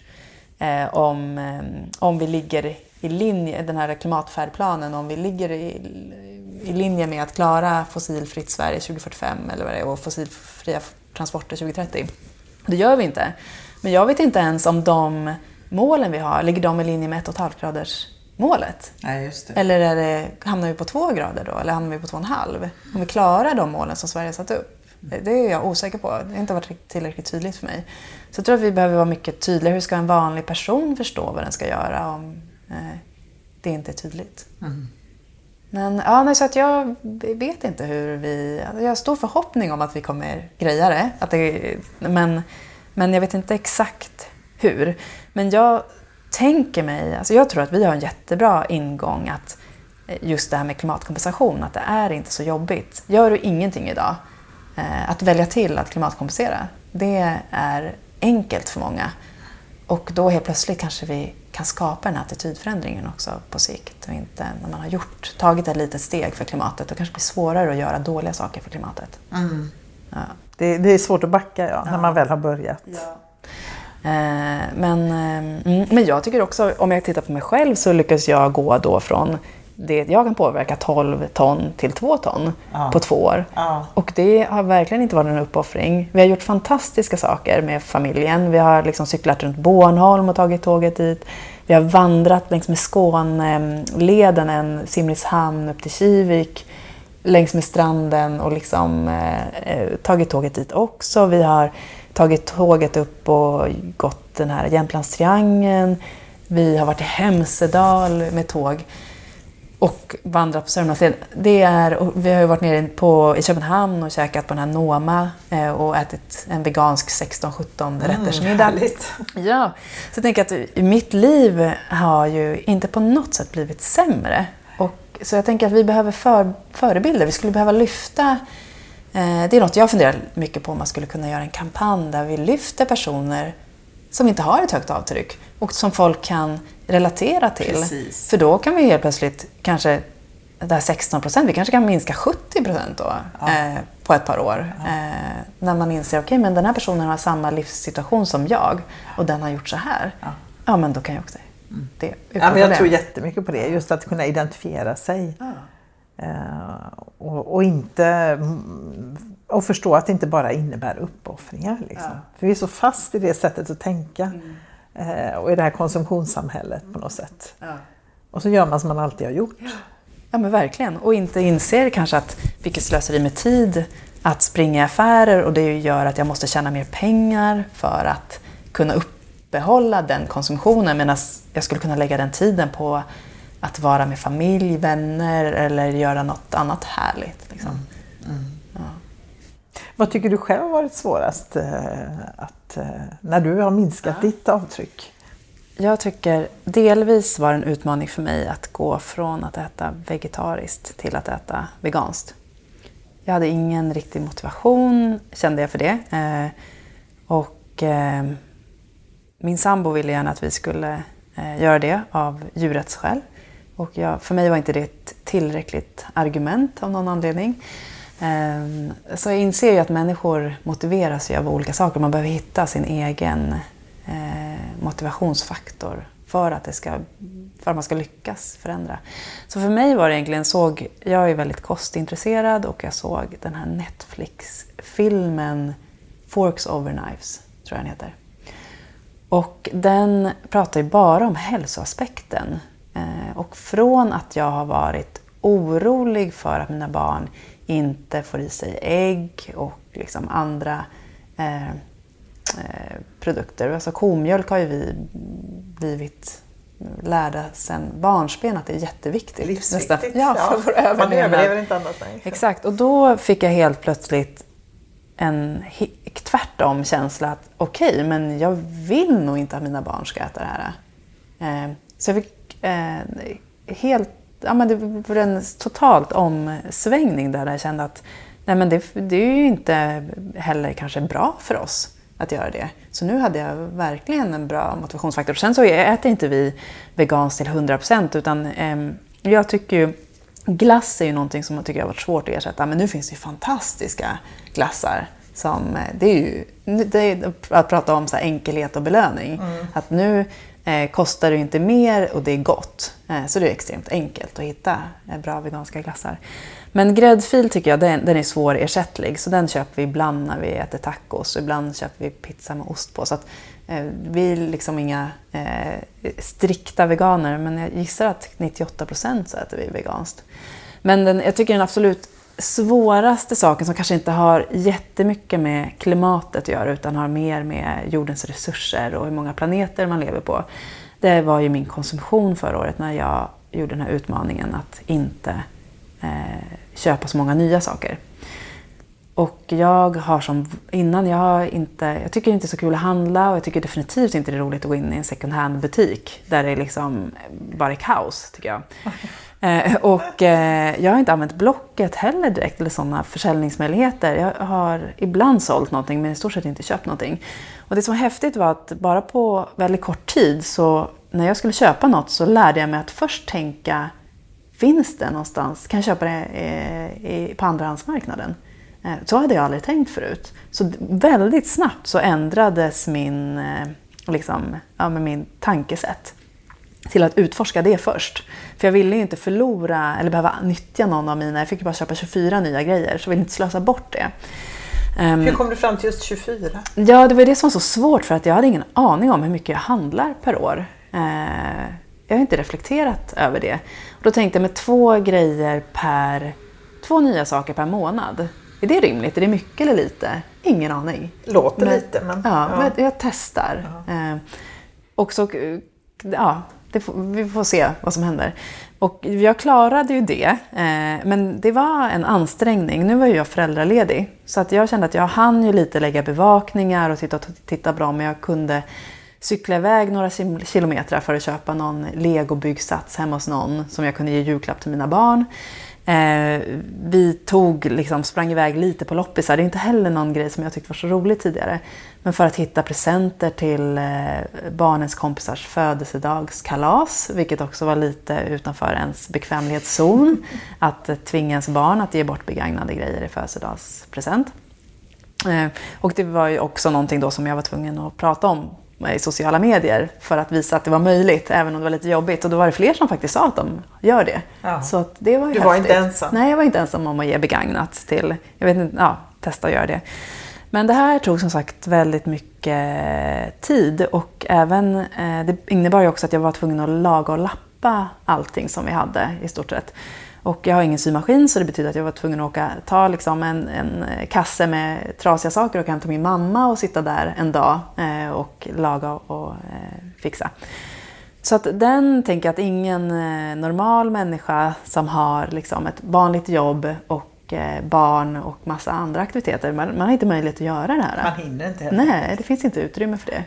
[SPEAKER 1] eh, om, eh, om vi ligger i linje, den här klimatfärdplanen, om vi ligger i, i linje med att klara fossilfritt Sverige 2045 eller vad det är, och fossilfria transporter 2030. Det gör vi inte. Men jag vet inte ens om de målen vi har, ligger de i linje med 1,5 graders målet?
[SPEAKER 2] Nej, just det.
[SPEAKER 1] Eller är det, hamnar vi på 2 grader då? Eller hamnar vi på 2,5? Om vi klarar de målen som Sverige har satt upp? Det är jag osäker på. Det har inte varit tillräckligt tydligt för mig. Så jag tror att vi behöver vara mycket tydligare. Hur ska en vanlig person förstå vad den ska göra om eh, det inte är tydligt? Mm. Men ja, nej, så att jag vet inte hur vi... Jag har stor förhoppning om att vi kommer greja det. Att det men, men jag vet inte exakt hur. Men jag tänker mig... Alltså jag tror att vi har en jättebra ingång att just det här med klimatkompensation, att det är inte så jobbigt. Gör du ingenting idag, eh, att välja till att klimatkompensera, det är enkelt för många. Och då helt plötsligt kanske vi kan skapa den här attitydförändringen också på sikt. Och inte när man har gjort, tagit ett litet steg för klimatet, då kanske det blir svårare att göra dåliga saker för klimatet.
[SPEAKER 2] Mm. Ja. Det, det, är svårt att backa ja, när man väl har börjat.
[SPEAKER 1] Ja. Eh, men, eh, men jag tycker också, om jag tittar på mig själv så lyckas jag gå då från det jag kan påverka 12 ton till 2 ton ja. på två år.
[SPEAKER 2] Ja.
[SPEAKER 1] Och det har verkligen inte varit en uppoffring. Vi har gjort fantastiska saker med familjen. Vi har liksom cyklat runt Bornholm och tagit tåget dit. Vi har vandrat längs med Skåneleden, en Simrishamn upp till Kivik, längs med stranden och liksom, eh, eh, tagit tåget dit också. Vi har tagit tåget upp och gått den här Jämtlandstriangeln. Vi har varit i Hemsedal med tåg och vandrat på Sörmlandsleden. Det är, vi har ju varit nere på, i Köpenhamn och käkat på den här Noma eh, och ätit en vegansk 16-17 rätters mm, middag. Ja, så jag tänker att mitt liv har ju inte på något sätt blivit sämre. Och, så jag tänker att vi behöver för, förebilder. Vi skulle behöva lyfta det är något jag funderar mycket på om man skulle kunna göra en kampanj där vi lyfter personer som inte har ett högt avtryck och som folk kan relatera till.
[SPEAKER 2] Precis.
[SPEAKER 1] För då kan vi helt plötsligt kanske, det här 16 procent, vi kanske kan minska 70 procent då ja. eh, på ett par år. Ja. Eh, när man inser, okej okay, men den här personen har samma livssituation som jag och den har gjort så här. Ja, ja men då kan jag också
[SPEAKER 2] mm. det. Ja, men jag det. tror jättemycket på det, just att kunna identifiera sig. Eh, och, och, inte och förstå att det inte bara innebär uppoffringar. Liksom. För vi är så fast i det sättet att tänka. Mm eh, och i det här konsumtionssamhället på något sätt. Ja. Och så gör man som man alltid har gjort.
[SPEAKER 1] Ja. ja men verkligen. Och inte inser kanske att vilket slöseri med tid att springa i affärer och det gör att jag måste tjäna mer pengar för att kunna uppehålla den konsumtionen medan jag skulle kunna lägga den tiden på att vara med familj, vänner eller göra något annat härligt. Liksom. Mm. Mm. Ja.
[SPEAKER 2] Vad tycker du själv har varit svårast eh, att Eh, när du har minskat ja. ditt avtryck?
[SPEAKER 1] Jag tycker delvis var en utmaning för mig att gå från att äta vegetariskt till att äta veganskt. Jag hade ingen riktig motivation, kände jag för det. Eh, och eh, min sambo ville gärna att vi skulle göra det av djurrättsskäl. Och jag, för mig var inte det ett tillräckligt argument av någon anledning. Ehm, så jag inser ju att människor motiveras av olika saker. Man behöver hitta sin egen eh, motivationsfaktor för att, det ska, för att man ska lyckas förändra. Så för mig var det egentligen, såg, jag är väldigt kostintresserad och jag såg den här Netflix-filmen Forks over Knives, tror jag den heter. Och den pratar ju bara om hälsoaspekten. Eh, och från att jag har varit orolig för att mina barn inte får i sig ägg och liksom andra eh, eh, produkter. Alltså komjölk har ju vi blivit lärda sedan barnsben att det är jätteviktigt.
[SPEAKER 2] Livsviktigt.
[SPEAKER 1] Nästan. Ja, för vår överlevnad.
[SPEAKER 2] Man överlever inte annars. Nej.
[SPEAKER 1] Exakt, och då fick jag helt plötsligt en tvärtom känsla att okej, okay, men jag vill nog inte att mina barn ska äta det här. Eh, så jag fick helt ja, men det var en totalt omsvängning där jag kände att nej, men det, det är ju inte heller kanske bra för oss att göra det. Så nu hade jag verkligen en bra motivationsfaktor. Sen så äter inte vi veganskt till 100% utan eh, jag tycker ju glass är ju någonting som jag tycker har varit svårt att ersätta. Men nu finns det ju fantastiska glassar. Som, eh, det är ju det är att prata om så enkelhet och belöning. Mm. Att nu eh, kostar det inte mer och det är gott. Eh, så det är extremt enkelt att hitta eh, bra veganska glassar. Men gräddfil tycker jag den, den är svårersättlig. Så den köper vi ibland när vi äter tacos. Och ibland köper vi pizza med ost på. Så att, eh, vi är liksom inga eh, strikta veganer. Men jag gissar att 98 procent så äter vi veganskt. Men den, jag tycker den absolut svåraste saken som kanske inte har jättemycket med klimatet att göra utan har mer med jordens resurser och hur många planeter man lever på. Det var ju min konsumtion förra året när jag gjorde den här utmaningen att inte eh, köpa så många nya saker. Och jag har som innan, jag, har inte, jag tycker inte det är så kul att handla och jag tycker definitivt inte det är roligt att gå in i en second hand butik där det är liksom bara är kaos tycker jag. Eh, och eh, jag har inte använt Blocket heller direkt eller sådana försäljningsmöjligheter. Jag har ibland sålt någonting men i stort sett inte köpt någonting. Och det som var häftigt var att bara på väldigt kort tid så när jag skulle köpa något så lärde jag mig att först tänka Finns det någonstans? Kan jag köpa det eh, på andrahandsmarknaden? Eh, så hade jag aldrig tänkt förut. Så väldigt snabbt så ändrades min, eh, liksom, ja, min tankesätt till att utforska det först. För jag ville ju inte förlora eller behöva nyttja någon av mina, jag fick ju bara köpa 24 nya grejer så jag ville inte slösa bort det.
[SPEAKER 2] Um, hur kom du fram till just 24?
[SPEAKER 1] Ja, det var det som var så svårt för att jag hade ingen aning om hur mycket jag handlar per år. Uh, jag har inte reflekterat över det. Och då tänkte jag med två grejer per, två nya saker per månad. Är det rimligt? Är det mycket eller lite? Ingen aning.
[SPEAKER 2] Låter men, lite men...
[SPEAKER 1] Ja, ja. Men jag testar. Uh, och så, ja, Får, vi får se vad som händer. Och jag klarade ju det, eh, men det var en ansträngning. Nu var ju jag föräldraledig, så att jag kände att jag hann ju lite lägga bevakningar och titta, titta bra, men jag kunde cykla iväg några kilometer för att köpa någon legobyggsats hemma hos någon som jag kunde ge julklapp till mina barn. Eh, vi tog, liksom, sprang iväg lite på loppisar. Det är inte heller någon grej som jag tyckte var så roligt tidigare. Men för att hitta presenter till eh, barnens kompisars födelsedagskalas, vilket också var lite utanför ens bekvämlighetszon. Att eh, tvinga ens barn att ge bort begagnade grejer i födelsedagspresent. Eh, och det var ju också någonting då som jag var tvungen att prata om i sociala medier för att visa att det var möjligt, även om det var lite jobbigt. Och då var det fler som faktiskt sa att de gör det. Ja. Så det var ju
[SPEAKER 2] du
[SPEAKER 1] häftigt.
[SPEAKER 2] var inte ensam?
[SPEAKER 1] Nej, jag var inte ensam om att ge begagnat till, jag vet inte, ja, testa att göra det. Men det här tog som sagt väldigt mycket tid och även, eh, det innebar ju också att jag var tvungen att laga och lappa allting som vi hade i stort sett. Och jag har ingen symaskin så det betyder att jag var tvungen att åka, ta liksom en, en kasse med trasiga saker och hämta min mamma och sitta där en dag eh, och laga och eh, fixa. Så att den tänker jag att ingen eh, normal människa som har liksom ett vanligt jobb och eh, barn och massa andra aktiviteter, man, man har inte möjlighet att göra det här.
[SPEAKER 2] Man hinner inte heller.
[SPEAKER 1] Nej, det finns inte utrymme för det.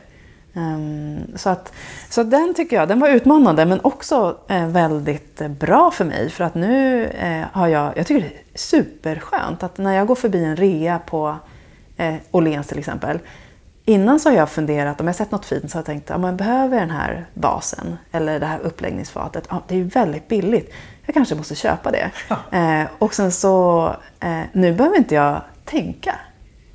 [SPEAKER 1] Um, så, att, så den tycker jag, den var utmanande men också eh, väldigt bra för mig för att nu eh, har jag, jag tycker det är superskönt att när jag går förbi en rea på eh, Åhléns till exempel. Innan så har jag funderat, om jag sett något fint så har jag tänkt, ja, men behöver den här basen eller det här uppläggningsfatet? Ja, det är ju väldigt billigt. Jag kanske måste köpa det. Ja. Eh, och sen så, eh, nu behöver inte jag tänka.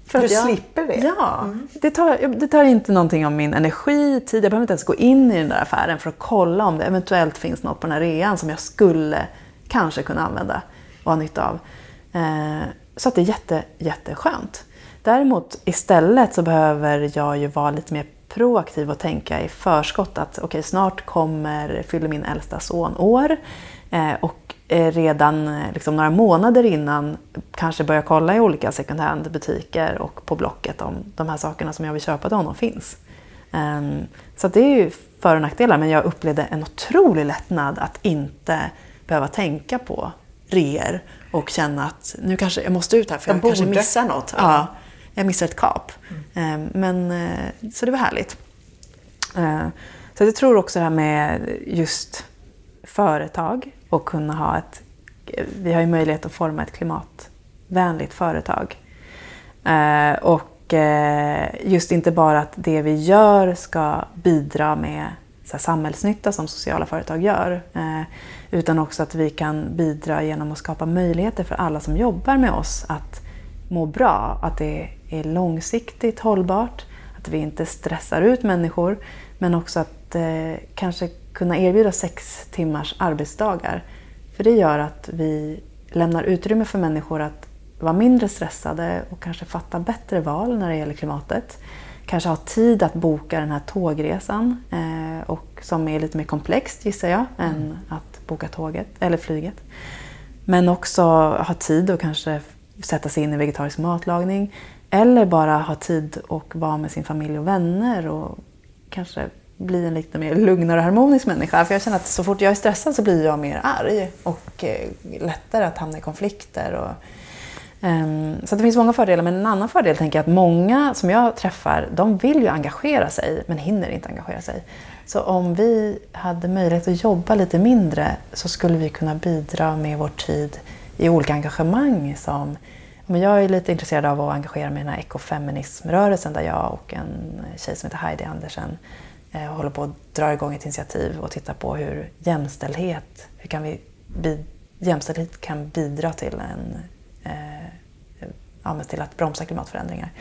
[SPEAKER 2] För du jag, slipper det?
[SPEAKER 1] Ja. Mm. Det, tar, det tar inte någonting av min energi, tid. Jag behöver inte ens gå in i den där affären för att kolla om det eventuellt finns något på den här rean som jag skulle kanske kunna använda och ha nytta av. Eh, så att det är jätte, jätteskönt. Däremot istället så behöver jag ju vara lite mer proaktiv och tänka i förskott att okej, okay, snart kommer, fyller min äldsta son år. Eh, och Eh, redan eh, liksom några månader innan kanske börja kolla i olika second hand-butiker och på Blocket om de här sakerna som jag vill köpa till honom finns. Um, så det är ju för och nackdelar, men jag upplevde en otrolig lättnad att inte behöva tänka på reor och känna att nu kanske jag måste ut här för jag, jag kanske missar något. Ja. ja. jag missar ett kap. Mm. Um, men, så det var härligt. Så jag tror också det här med just företag och kunna ha ett... Vi har ju möjlighet att forma ett klimatvänligt företag. Eh, och eh, just inte bara att det vi gör ska bidra med så samhällsnytta som sociala företag gör. Eh, utan också att vi kan bidra genom att skapa möjligheter för alla som jobbar med oss att må bra. Att det är långsiktigt hållbart, att vi inte stressar ut människor men också att eh, kanske kunna erbjuda sex timmars arbetsdagar. För det gör att vi lämnar utrymme för människor att vara mindre stressade och kanske fatta bättre val när det gäller klimatet. Kanske ha tid att boka den här tågresan eh, och som är lite mer komplext gissar jag mm. än att boka tåget eller flyget. Men också ha tid att kanske sätta sig in i vegetarisk matlagning eller bara ha tid och vara med sin familj och vänner och kanske bli en lite mer lugnare och harmonisk människa. För jag känner att så fort jag är stressad så blir jag mer arg och eh, lättare att hamna i konflikter. Och, um, så det finns många fördelar, men en annan fördel tänker jag att många som jag träffar, de vill ju engagera sig men hinner inte engagera sig. Så om vi hade möjlighet att jobba lite mindre så skulle vi kunna bidra med vår tid i olika engagemang som men jag är lite intresserad av att engagera mig i den här ekofeminismrörelsen där jag och en tjej som heter Heidi Andersen eh, håller på att dra igång ett initiativ och titta på hur jämställdhet, hur kan vi, jämställdhet kan bidra till, en, eh, till att bromsa klimatförändringar.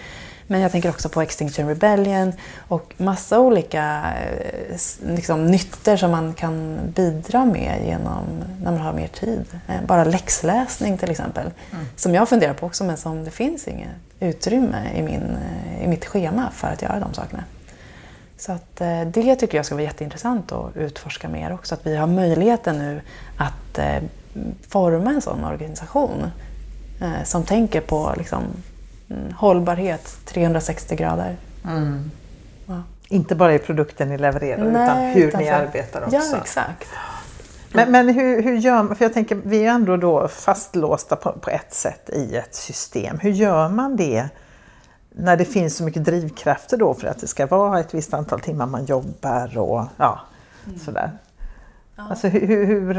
[SPEAKER 1] Men jag tänker också på Extinction Rebellion och massa olika eh, liksom, nyttor som man kan bidra med genom när man har mer tid. Eh, bara läxläsning till exempel. Mm. Som jag funderar på också men som det finns inget utrymme i, min, i mitt schema för att göra de sakerna. Så att det tycker jag ska vara jätteintressant att utforska mer också. Att vi har möjligheten nu att forma en sån organisation som tänker på liksom, Mm, hållbarhet 360 grader. Mm.
[SPEAKER 2] Ja. Inte bara i produkten ni levererar Nej, utan hur utan ni arbetar också.
[SPEAKER 1] Ja, exakt.
[SPEAKER 2] Men, men hur, hur gör man, för jag tänker vi är ändå då fastlåsta på, på ett sätt i ett system. Hur gör man det när det finns så mycket drivkrafter då för att det ska vara ett visst antal timmar man jobbar och ja, mm. sådär. Ja. Alltså hur, hur, hur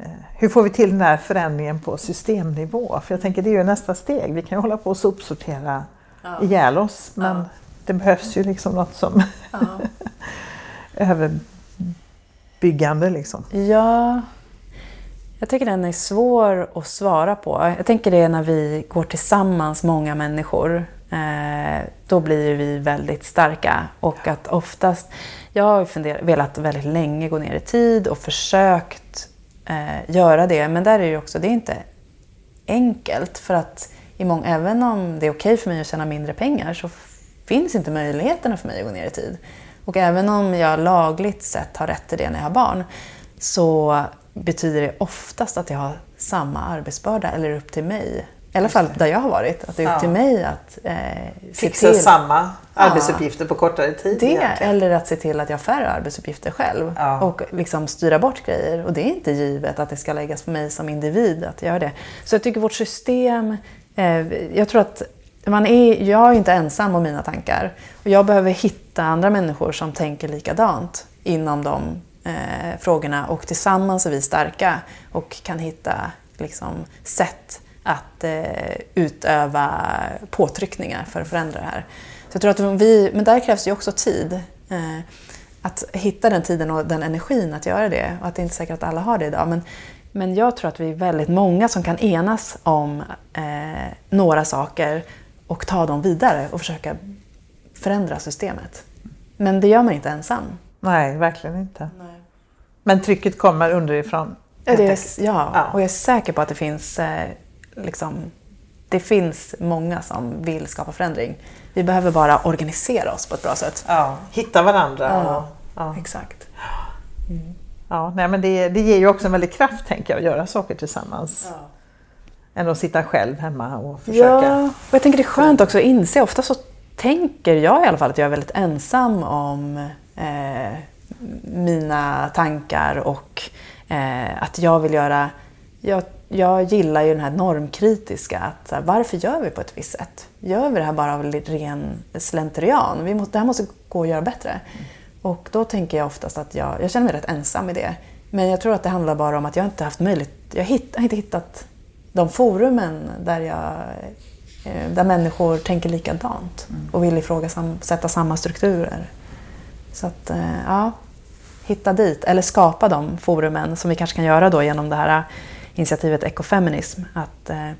[SPEAKER 2] Eh, hur får vi till den här förändringen på systemnivå? För jag tänker det är ju nästa steg. Vi kan ju hålla på och sopsortera ja. ihjäl oss men ja. det behövs ju liksom något som ja. överbyggande. Liksom.
[SPEAKER 1] Ja, jag tycker den är svår att svara på. Jag tänker det när vi går tillsammans, många människor. Eh, då blir vi väldigt starka. Och att oftast, jag har velat väldigt länge gå ner i tid och försökt eh, göra det. Men där är det också, det är inte enkelt. För att i många, även om det är okej för mig att tjäna mindre pengar så finns inte möjligheterna för mig att gå ner i tid. Och även om jag lagligt sett har rätt till det när jag har barn så betyder det oftast att jag har samma arbetsbörda eller upp till mig i alla fall där jag har varit. Att det är upp till mig att eh,
[SPEAKER 2] Fixa till. samma arbetsuppgifter ja, på kortare tid.
[SPEAKER 1] Det, egentligen. eller att se till att jag har färre arbetsuppgifter själv. Ja. Och liksom styra bort grejer. Och det är inte givet att det ska läggas på mig som individ att göra det. Så jag tycker vårt system... Eh, jag tror att man är, jag är inte ensam om mina tankar. Och jag behöver hitta andra människor som tänker likadant inom de eh, frågorna. Och tillsammans är vi starka och kan hitta liksom, sätt att eh, utöva påtryckningar för att förändra det här. Så jag tror att vi, men där krävs ju också tid. Eh, att hitta den tiden och den energin att göra det. Och att det är inte säkert att alla har det idag. Men, men jag tror att vi är väldigt många som kan enas om eh, några saker och ta dem vidare och försöka förändra systemet. Men det gör man inte ensam.
[SPEAKER 2] Nej, verkligen inte. Nej. Men trycket kommer underifrån?
[SPEAKER 1] Är, ja, och jag är säker på att det finns liksom, det finns många som vill skapa förändring. Vi behöver bara organisera oss på ett bra sätt.
[SPEAKER 2] Ja, hitta varandra.
[SPEAKER 1] Ja, ja. Exakt.
[SPEAKER 2] Mm. Ja, nej, men det, det ger ju också en väldig kraft tänker jag, att göra saker tillsammans. Ja. Än att sitta själv hemma och försöka.
[SPEAKER 1] Ja, och jag tänker det är skönt också att inse, ofta så tänker jag i alla fall att jag är väldigt ensam om eh, mina tankar och eh, att jag vill göra jag jag gillar ju den här normkritiska. Att, här, varför gör vi på ett visst sätt? Gör vi det här bara av ren slentrian? Vi måste, det här måste gå att göra bättre. Mm. Och då tänker jag oftast att jag, jag känner mig rätt ensam i det. men jag tror att det handlar bara om att jag inte haft möjlighet, jag har inte hittat de forumen där, jag, eh, där människor tänker likadant mm. och vill ifrågasätta samma strukturer. Så att, eh, ja, hitta dit, eller skapa de forumen som vi kanske kan göra då genom det här initiativet Ecofeminism. Att, eh,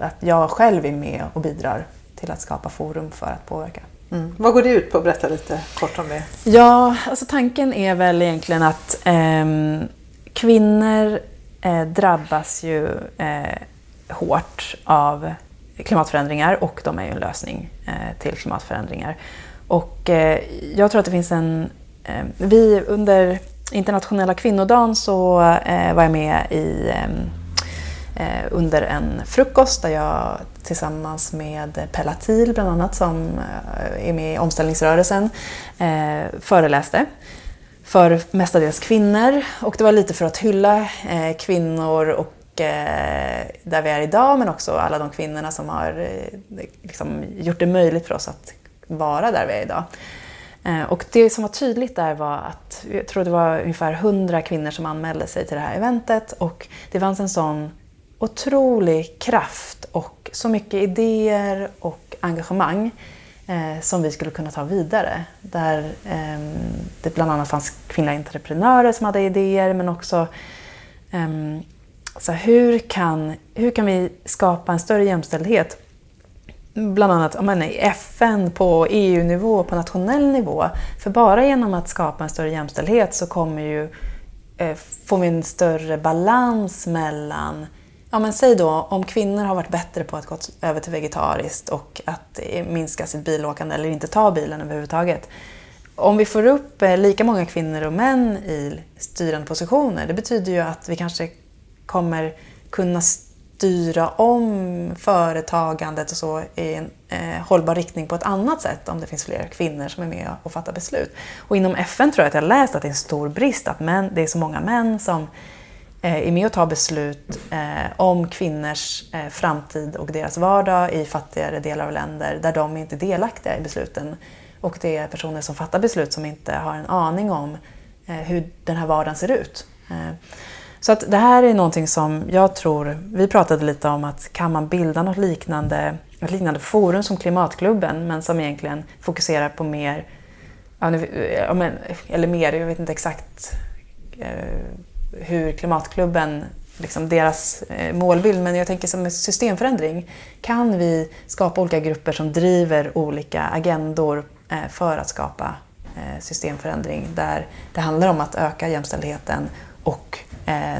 [SPEAKER 1] att jag själv är med och bidrar till att skapa forum för att påverka.
[SPEAKER 2] Mm. Vad går det ut på? Berätta lite kort om det.
[SPEAKER 1] Ja, alltså tanken är väl egentligen att eh, kvinnor eh, drabbas ju eh, hårt av klimatförändringar och de är ju en lösning eh, till klimatförändringar. Och eh, jag tror att det finns en... Eh, vi under internationella kvinnodagen så eh, var jag med i eh, eh, under en frukost där jag tillsammans med Pelatil bland annat som eh, är med i omställningsrörelsen föreläste för mestadels kvinnor och det var lite för att hylla eh, kvinnor och där vi är idag men också alla de kvinnorna som har liksom, gjort det möjligt för oss att vara där vi är idag. Eh, och det som var tydligt där var att, jag tror det var ungefär 100 kvinnor som anmälde sig till det här eventet och det fanns en sån otrolig kraft och så mycket idéer och engagemang eh, som vi skulle kunna ta vidare. Där eh, det bland annat fanns kvinnliga entreprenörer som hade idéer men också eh, så hur, kan, hur kan vi skapa en större jämställdhet? Bland annat men, i FN, på EU-nivå, på nationell nivå. För bara genom att skapa en större jämställdhet så kommer ju, eh, får vi en större balans mellan Ja, men säg då om kvinnor har varit bättre på att gå över till vegetariskt och att eh, minska sitt bilåkande eller inte ta bilen överhuvudtaget. Om vi får upp eh, lika många kvinnor och män i styrande positioner, det betyder ju att vi kanske kommer kunna styra om företagandet och så i en eh, hållbar riktning på ett annat sätt om det finns fler kvinnor som är med och fattar beslut. Och inom FN tror jag att jag läst att det är en stor brist att män, det är så många män som Eh, är med och tar beslut eh, om kvinnors eh, framtid och deras vardag i fattigare delar av länder där de inte är delaktiga i besluten. Och det är personer som fattar beslut som inte har en aning om eh, hur den här vardagen ser ut. Eh, så att det här är någonting som jag tror, vi pratade lite om att kan man bilda något liknande, ett liknande forum som Klimatklubben men som egentligen fokuserar på mer, eller mer, jag vet inte exakt eh, hur Klimatklubben, liksom deras eh, målbild, men jag tänker som en systemförändring. Kan vi skapa olika grupper som driver olika agendor eh, för att skapa systemförändring där det handlar om att öka jämställdheten och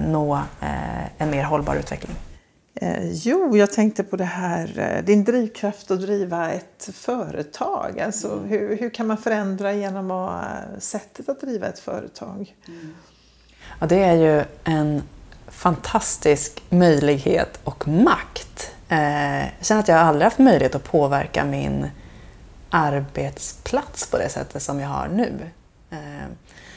[SPEAKER 1] nå en mer hållbar utveckling?
[SPEAKER 2] Jo, jag tänkte på det här, din drivkraft att driva ett företag. Alltså, mm. hur, hur kan man förändra genom att, sättet att driva ett företag? Mm.
[SPEAKER 1] Ja, det är ju en fantastisk möjlighet och makt. Eh, jag känner att jag aldrig haft möjlighet att påverka min arbetsplats på det sättet som jag har nu.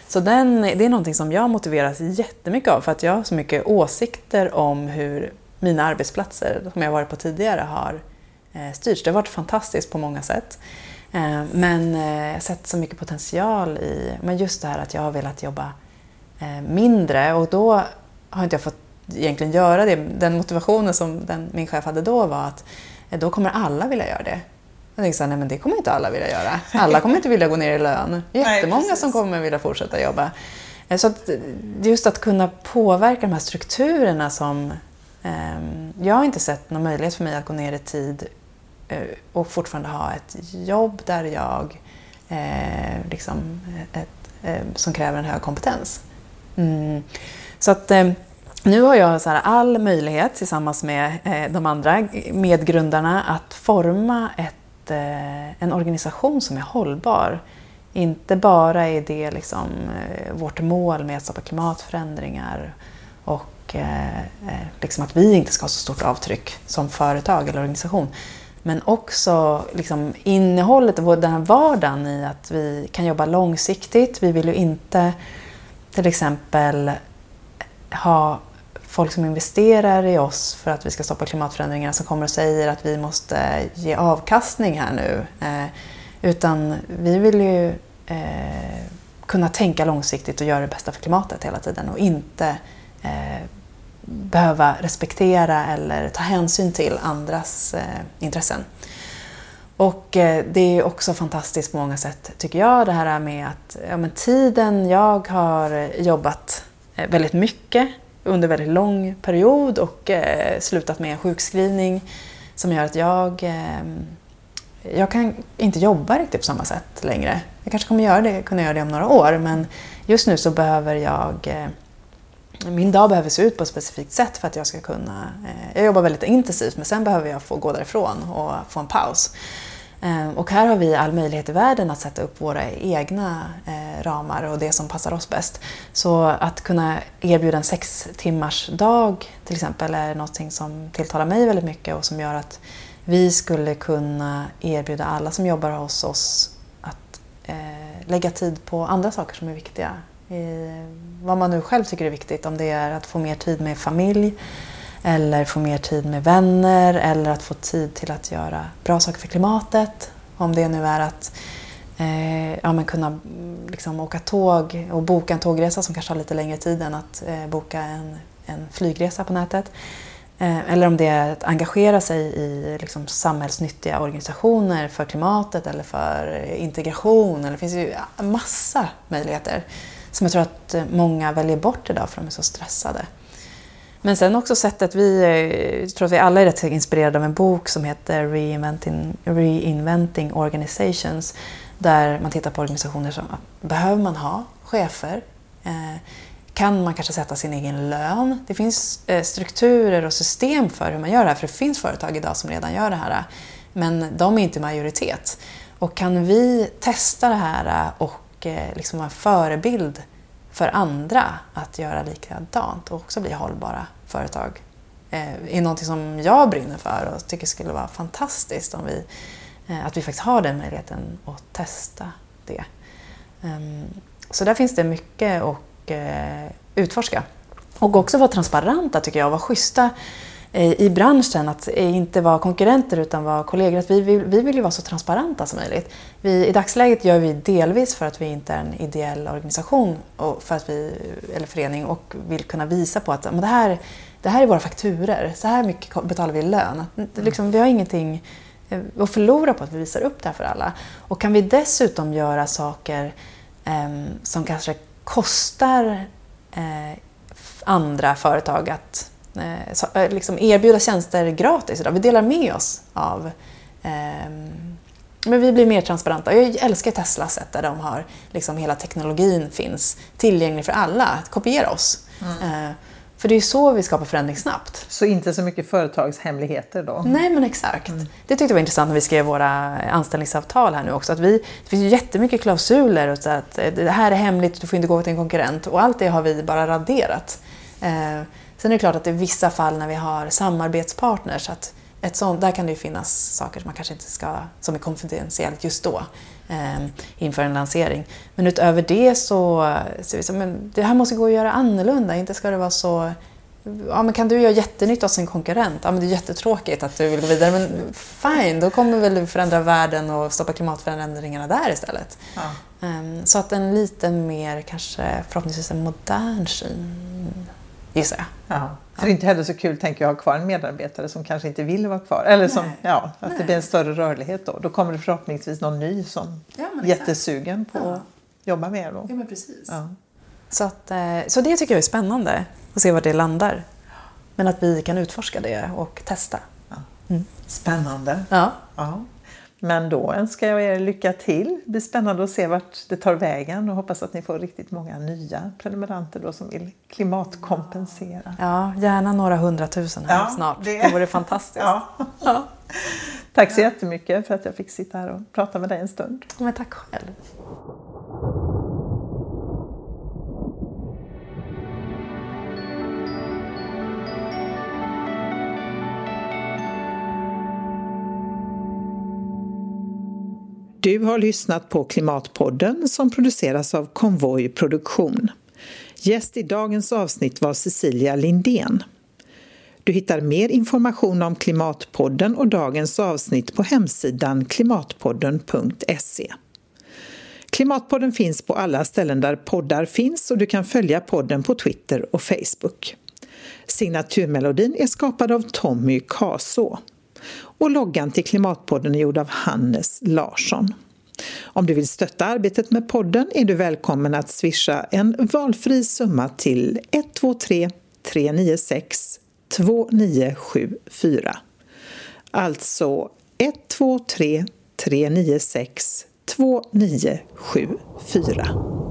[SPEAKER 1] Så den, det är någonting som jag motiveras jättemycket av för att jag har så mycket åsikter om hur mina arbetsplatser, som jag varit på tidigare, har eh, styrts. Det har varit fantastiskt på många sätt. Eh, men eh, jag har sett så mycket potential i men just det här att jag har velat jobba mindre och då har inte jag fått egentligen göra det. Den motivationen som den, min chef hade då var att då kommer alla vilja göra det. Jag tänkte så här, nej men det kommer inte alla vilja göra. Alla kommer inte vilja gå ner i lön. Jättemånga nej, som kommer vilja fortsätta jobba. Eh, så att just att kunna påverka de här strukturerna som... Eh, jag har inte sett någon möjlighet för mig att gå ner i tid eh, och fortfarande ha ett jobb där jag eh, liksom, ett, som kräver en hög kompetens. Mm. Så att eh, nu har jag så all möjlighet tillsammans med eh, de andra medgrundarna att forma ett, eh, en organisation som är hållbar. Inte bara är det liksom, eh, vårt mål med att stoppa klimatförändringar och eh, eh, liksom att vi inte ska ha så stort avtryck som företag eller organisation. Men också liksom innehållet och den här vardagen i att vi kan jobba långsiktigt. Vi vill ju inte till exempel ha folk som investerar i oss för att vi ska stoppa klimatförändringarna som kommer och säger att vi måste eh, ge avkastning här nu. Eh, utan vi vill ju eh, kunna tänka långsiktigt och göra det bästa för klimatet hela tiden och inte eh, behöva respektera eller ta hänsyn till andras eh, intressen. Och eh, det är också fantastiskt på många sätt tycker jag det här med att ja, men tiden jag har jobbat väldigt mycket under väldigt lång period och eh, slutat med en sjukskrivning som gör att jag, eh, jag kan inte jobba riktigt på samma sätt längre. Jag kanske kommer göra det, kunna göra det om några år men just nu så behöver jag eh, min dag behöver se ut på ett specifikt sätt för att jag ska kunna... Eh, jag jobbar väldigt intensivt men sen behöver jag få gå därifrån och få en paus. Eh, och här har vi all möjlighet i världen att sätta upp våra egna eh, ramar och det som passar oss bäst. Så att kunna erbjuda en sex timmars dag till exempel är något som tilltalar mig väldigt mycket och som gör att vi skulle kunna erbjuda alla som jobbar hos oss att eh, lägga tid på andra saker som är viktiga vad man nu själv tycker är viktigt. Om det är att få mer tid med familj eller få mer tid med vänner eller att få tid till att göra bra saker för klimatet. Om det nu är att eh, ja, men kunna liksom, åka tåg och boka en tågresa som kanske tar lite längre tid än att eh, boka en, en flygresa på nätet. Eh, eller om det är att engagera sig i liksom, samhällsnyttiga organisationer för klimatet eller för integration. Eller det finns ju massa möjligheter som jag tror att eh, många väljer bort idag för de är så stressade. Men sen också sättet, vi eh, jag tror att vi alla är rätt inspirerade av en bok som heter Reinventing, Reinventing Organizations där man tittar på organisationer som behöver man ha chefer? Eh, kan man kanske sätta sin egen lön? Det finns eh, strukturer och system för hur man gör det här, för det finns företag idag som redan gör det här. Men de är inte majoritet. Och kan vi testa det här och och liksom en förebild för andra att göra likadant och också bli hållbara företag eh, är någonting som jag brinner för och tycker skulle vara fantastiskt om vi, eh, att vi faktiskt har den möjligheten att testa det. Ehm, så där finns det mycket att eh, utforska. Och också vara transparenta tycker jag, vara schyssta i branschen, att inte vara konkurrenter utan vara kollegor. Att vi, vill, vi vill ju vara så transparenta som möjligt. Vi, I dagsläget gör vi delvis för att vi inte är en ideell organisation och för att vi, eller förening och vill kunna visa på att men det, här, det här är våra fakturer, så här mycket betalar vi i lön. Att, liksom, vi har ingenting eh, att förlora på att vi visar upp det här för alla. Och kan vi dessutom göra saker eh, som kanske kostar eh, andra företag att Eh, eh, liksom erbjuda tjänster gratis idag. Vi delar med oss av eh, men vi blir mer transparenta. Jag älskar Teslas sätt där de har liksom hela teknologin finns tillgänglig för alla. Kopiera oss. Mm. Eh, för det är så vi skapar förändring snabbt.
[SPEAKER 2] Så inte så mycket företagshemligheter då?
[SPEAKER 1] Nej, men exakt. Mm. Det tyckte jag var intressant när vi skrev våra anställningsavtal här nu också. Att vi, det finns ju jättemycket klausuler och att det här är hemligt, du får inte gå till en konkurrent. Och allt det har vi bara raderat. Sen är det klart att i vissa fall när vi har samarbetspartners, att ett sånt, där kan det ju finnas saker som man kanske inte ska, som är konfidentiellt just då eh, inför en lansering. Men utöver det så, så vi men det här måste gå att göra annorlunda, inte ska det vara så Ja, men kan du göra jättenytta hos en konkurrent? Ja, men det är jättetråkigt att du vill gå vidare, men fine, då kommer väl du förändra världen och stoppa klimatförändringarna där istället. Ja. Um, så att en lite mer, kanske förhoppningsvis en modern syn gissar jag.
[SPEAKER 2] Ja. För det är inte heller så kul tänker jag att ha kvar en medarbetare som kanske inte vill vara kvar. Eller som, ja, att Nej. det blir en större rörlighet då. Då kommer det förhoppningsvis någon ny som ja, är jättesugen på ja. att jobba med er då.
[SPEAKER 1] Ja, men precis. Ja. Så, att, eh, så det tycker jag är spännande att se var det landar. Men att vi kan utforska det och testa.
[SPEAKER 2] Mm. Spännande.
[SPEAKER 1] Ja.
[SPEAKER 2] ja. Men då önskar jag er lycka till. Det blir spännande att se vart det tar vägen och hoppas att ni får riktigt många nya prenumeranter då som vill klimatkompensera.
[SPEAKER 1] Ja, gärna några hundratusen här ja, snart. Det, det vore fantastiskt. Ja.
[SPEAKER 2] ja. Tack så jättemycket för att jag fick sitta här och prata med dig en stund.
[SPEAKER 1] Men tack själv.
[SPEAKER 2] Du har lyssnat på Klimatpodden som produceras av Konvoj Produktion. Gäst i dagens avsnitt var Cecilia Lindén. Du hittar mer information om Klimatpodden och dagens avsnitt på hemsidan klimatpodden.se. Klimatpodden finns på alla ställen där poddar finns och du kan följa podden på Twitter och Facebook. Signaturmelodin är skapad av Tommy Kaså. Och loggan till Klimatpodden är gjord av Hannes Larsson. Om du vill stötta arbetet med podden är du välkommen att swisha en valfri summa till 123 396 2974. Alltså 123 396 2974.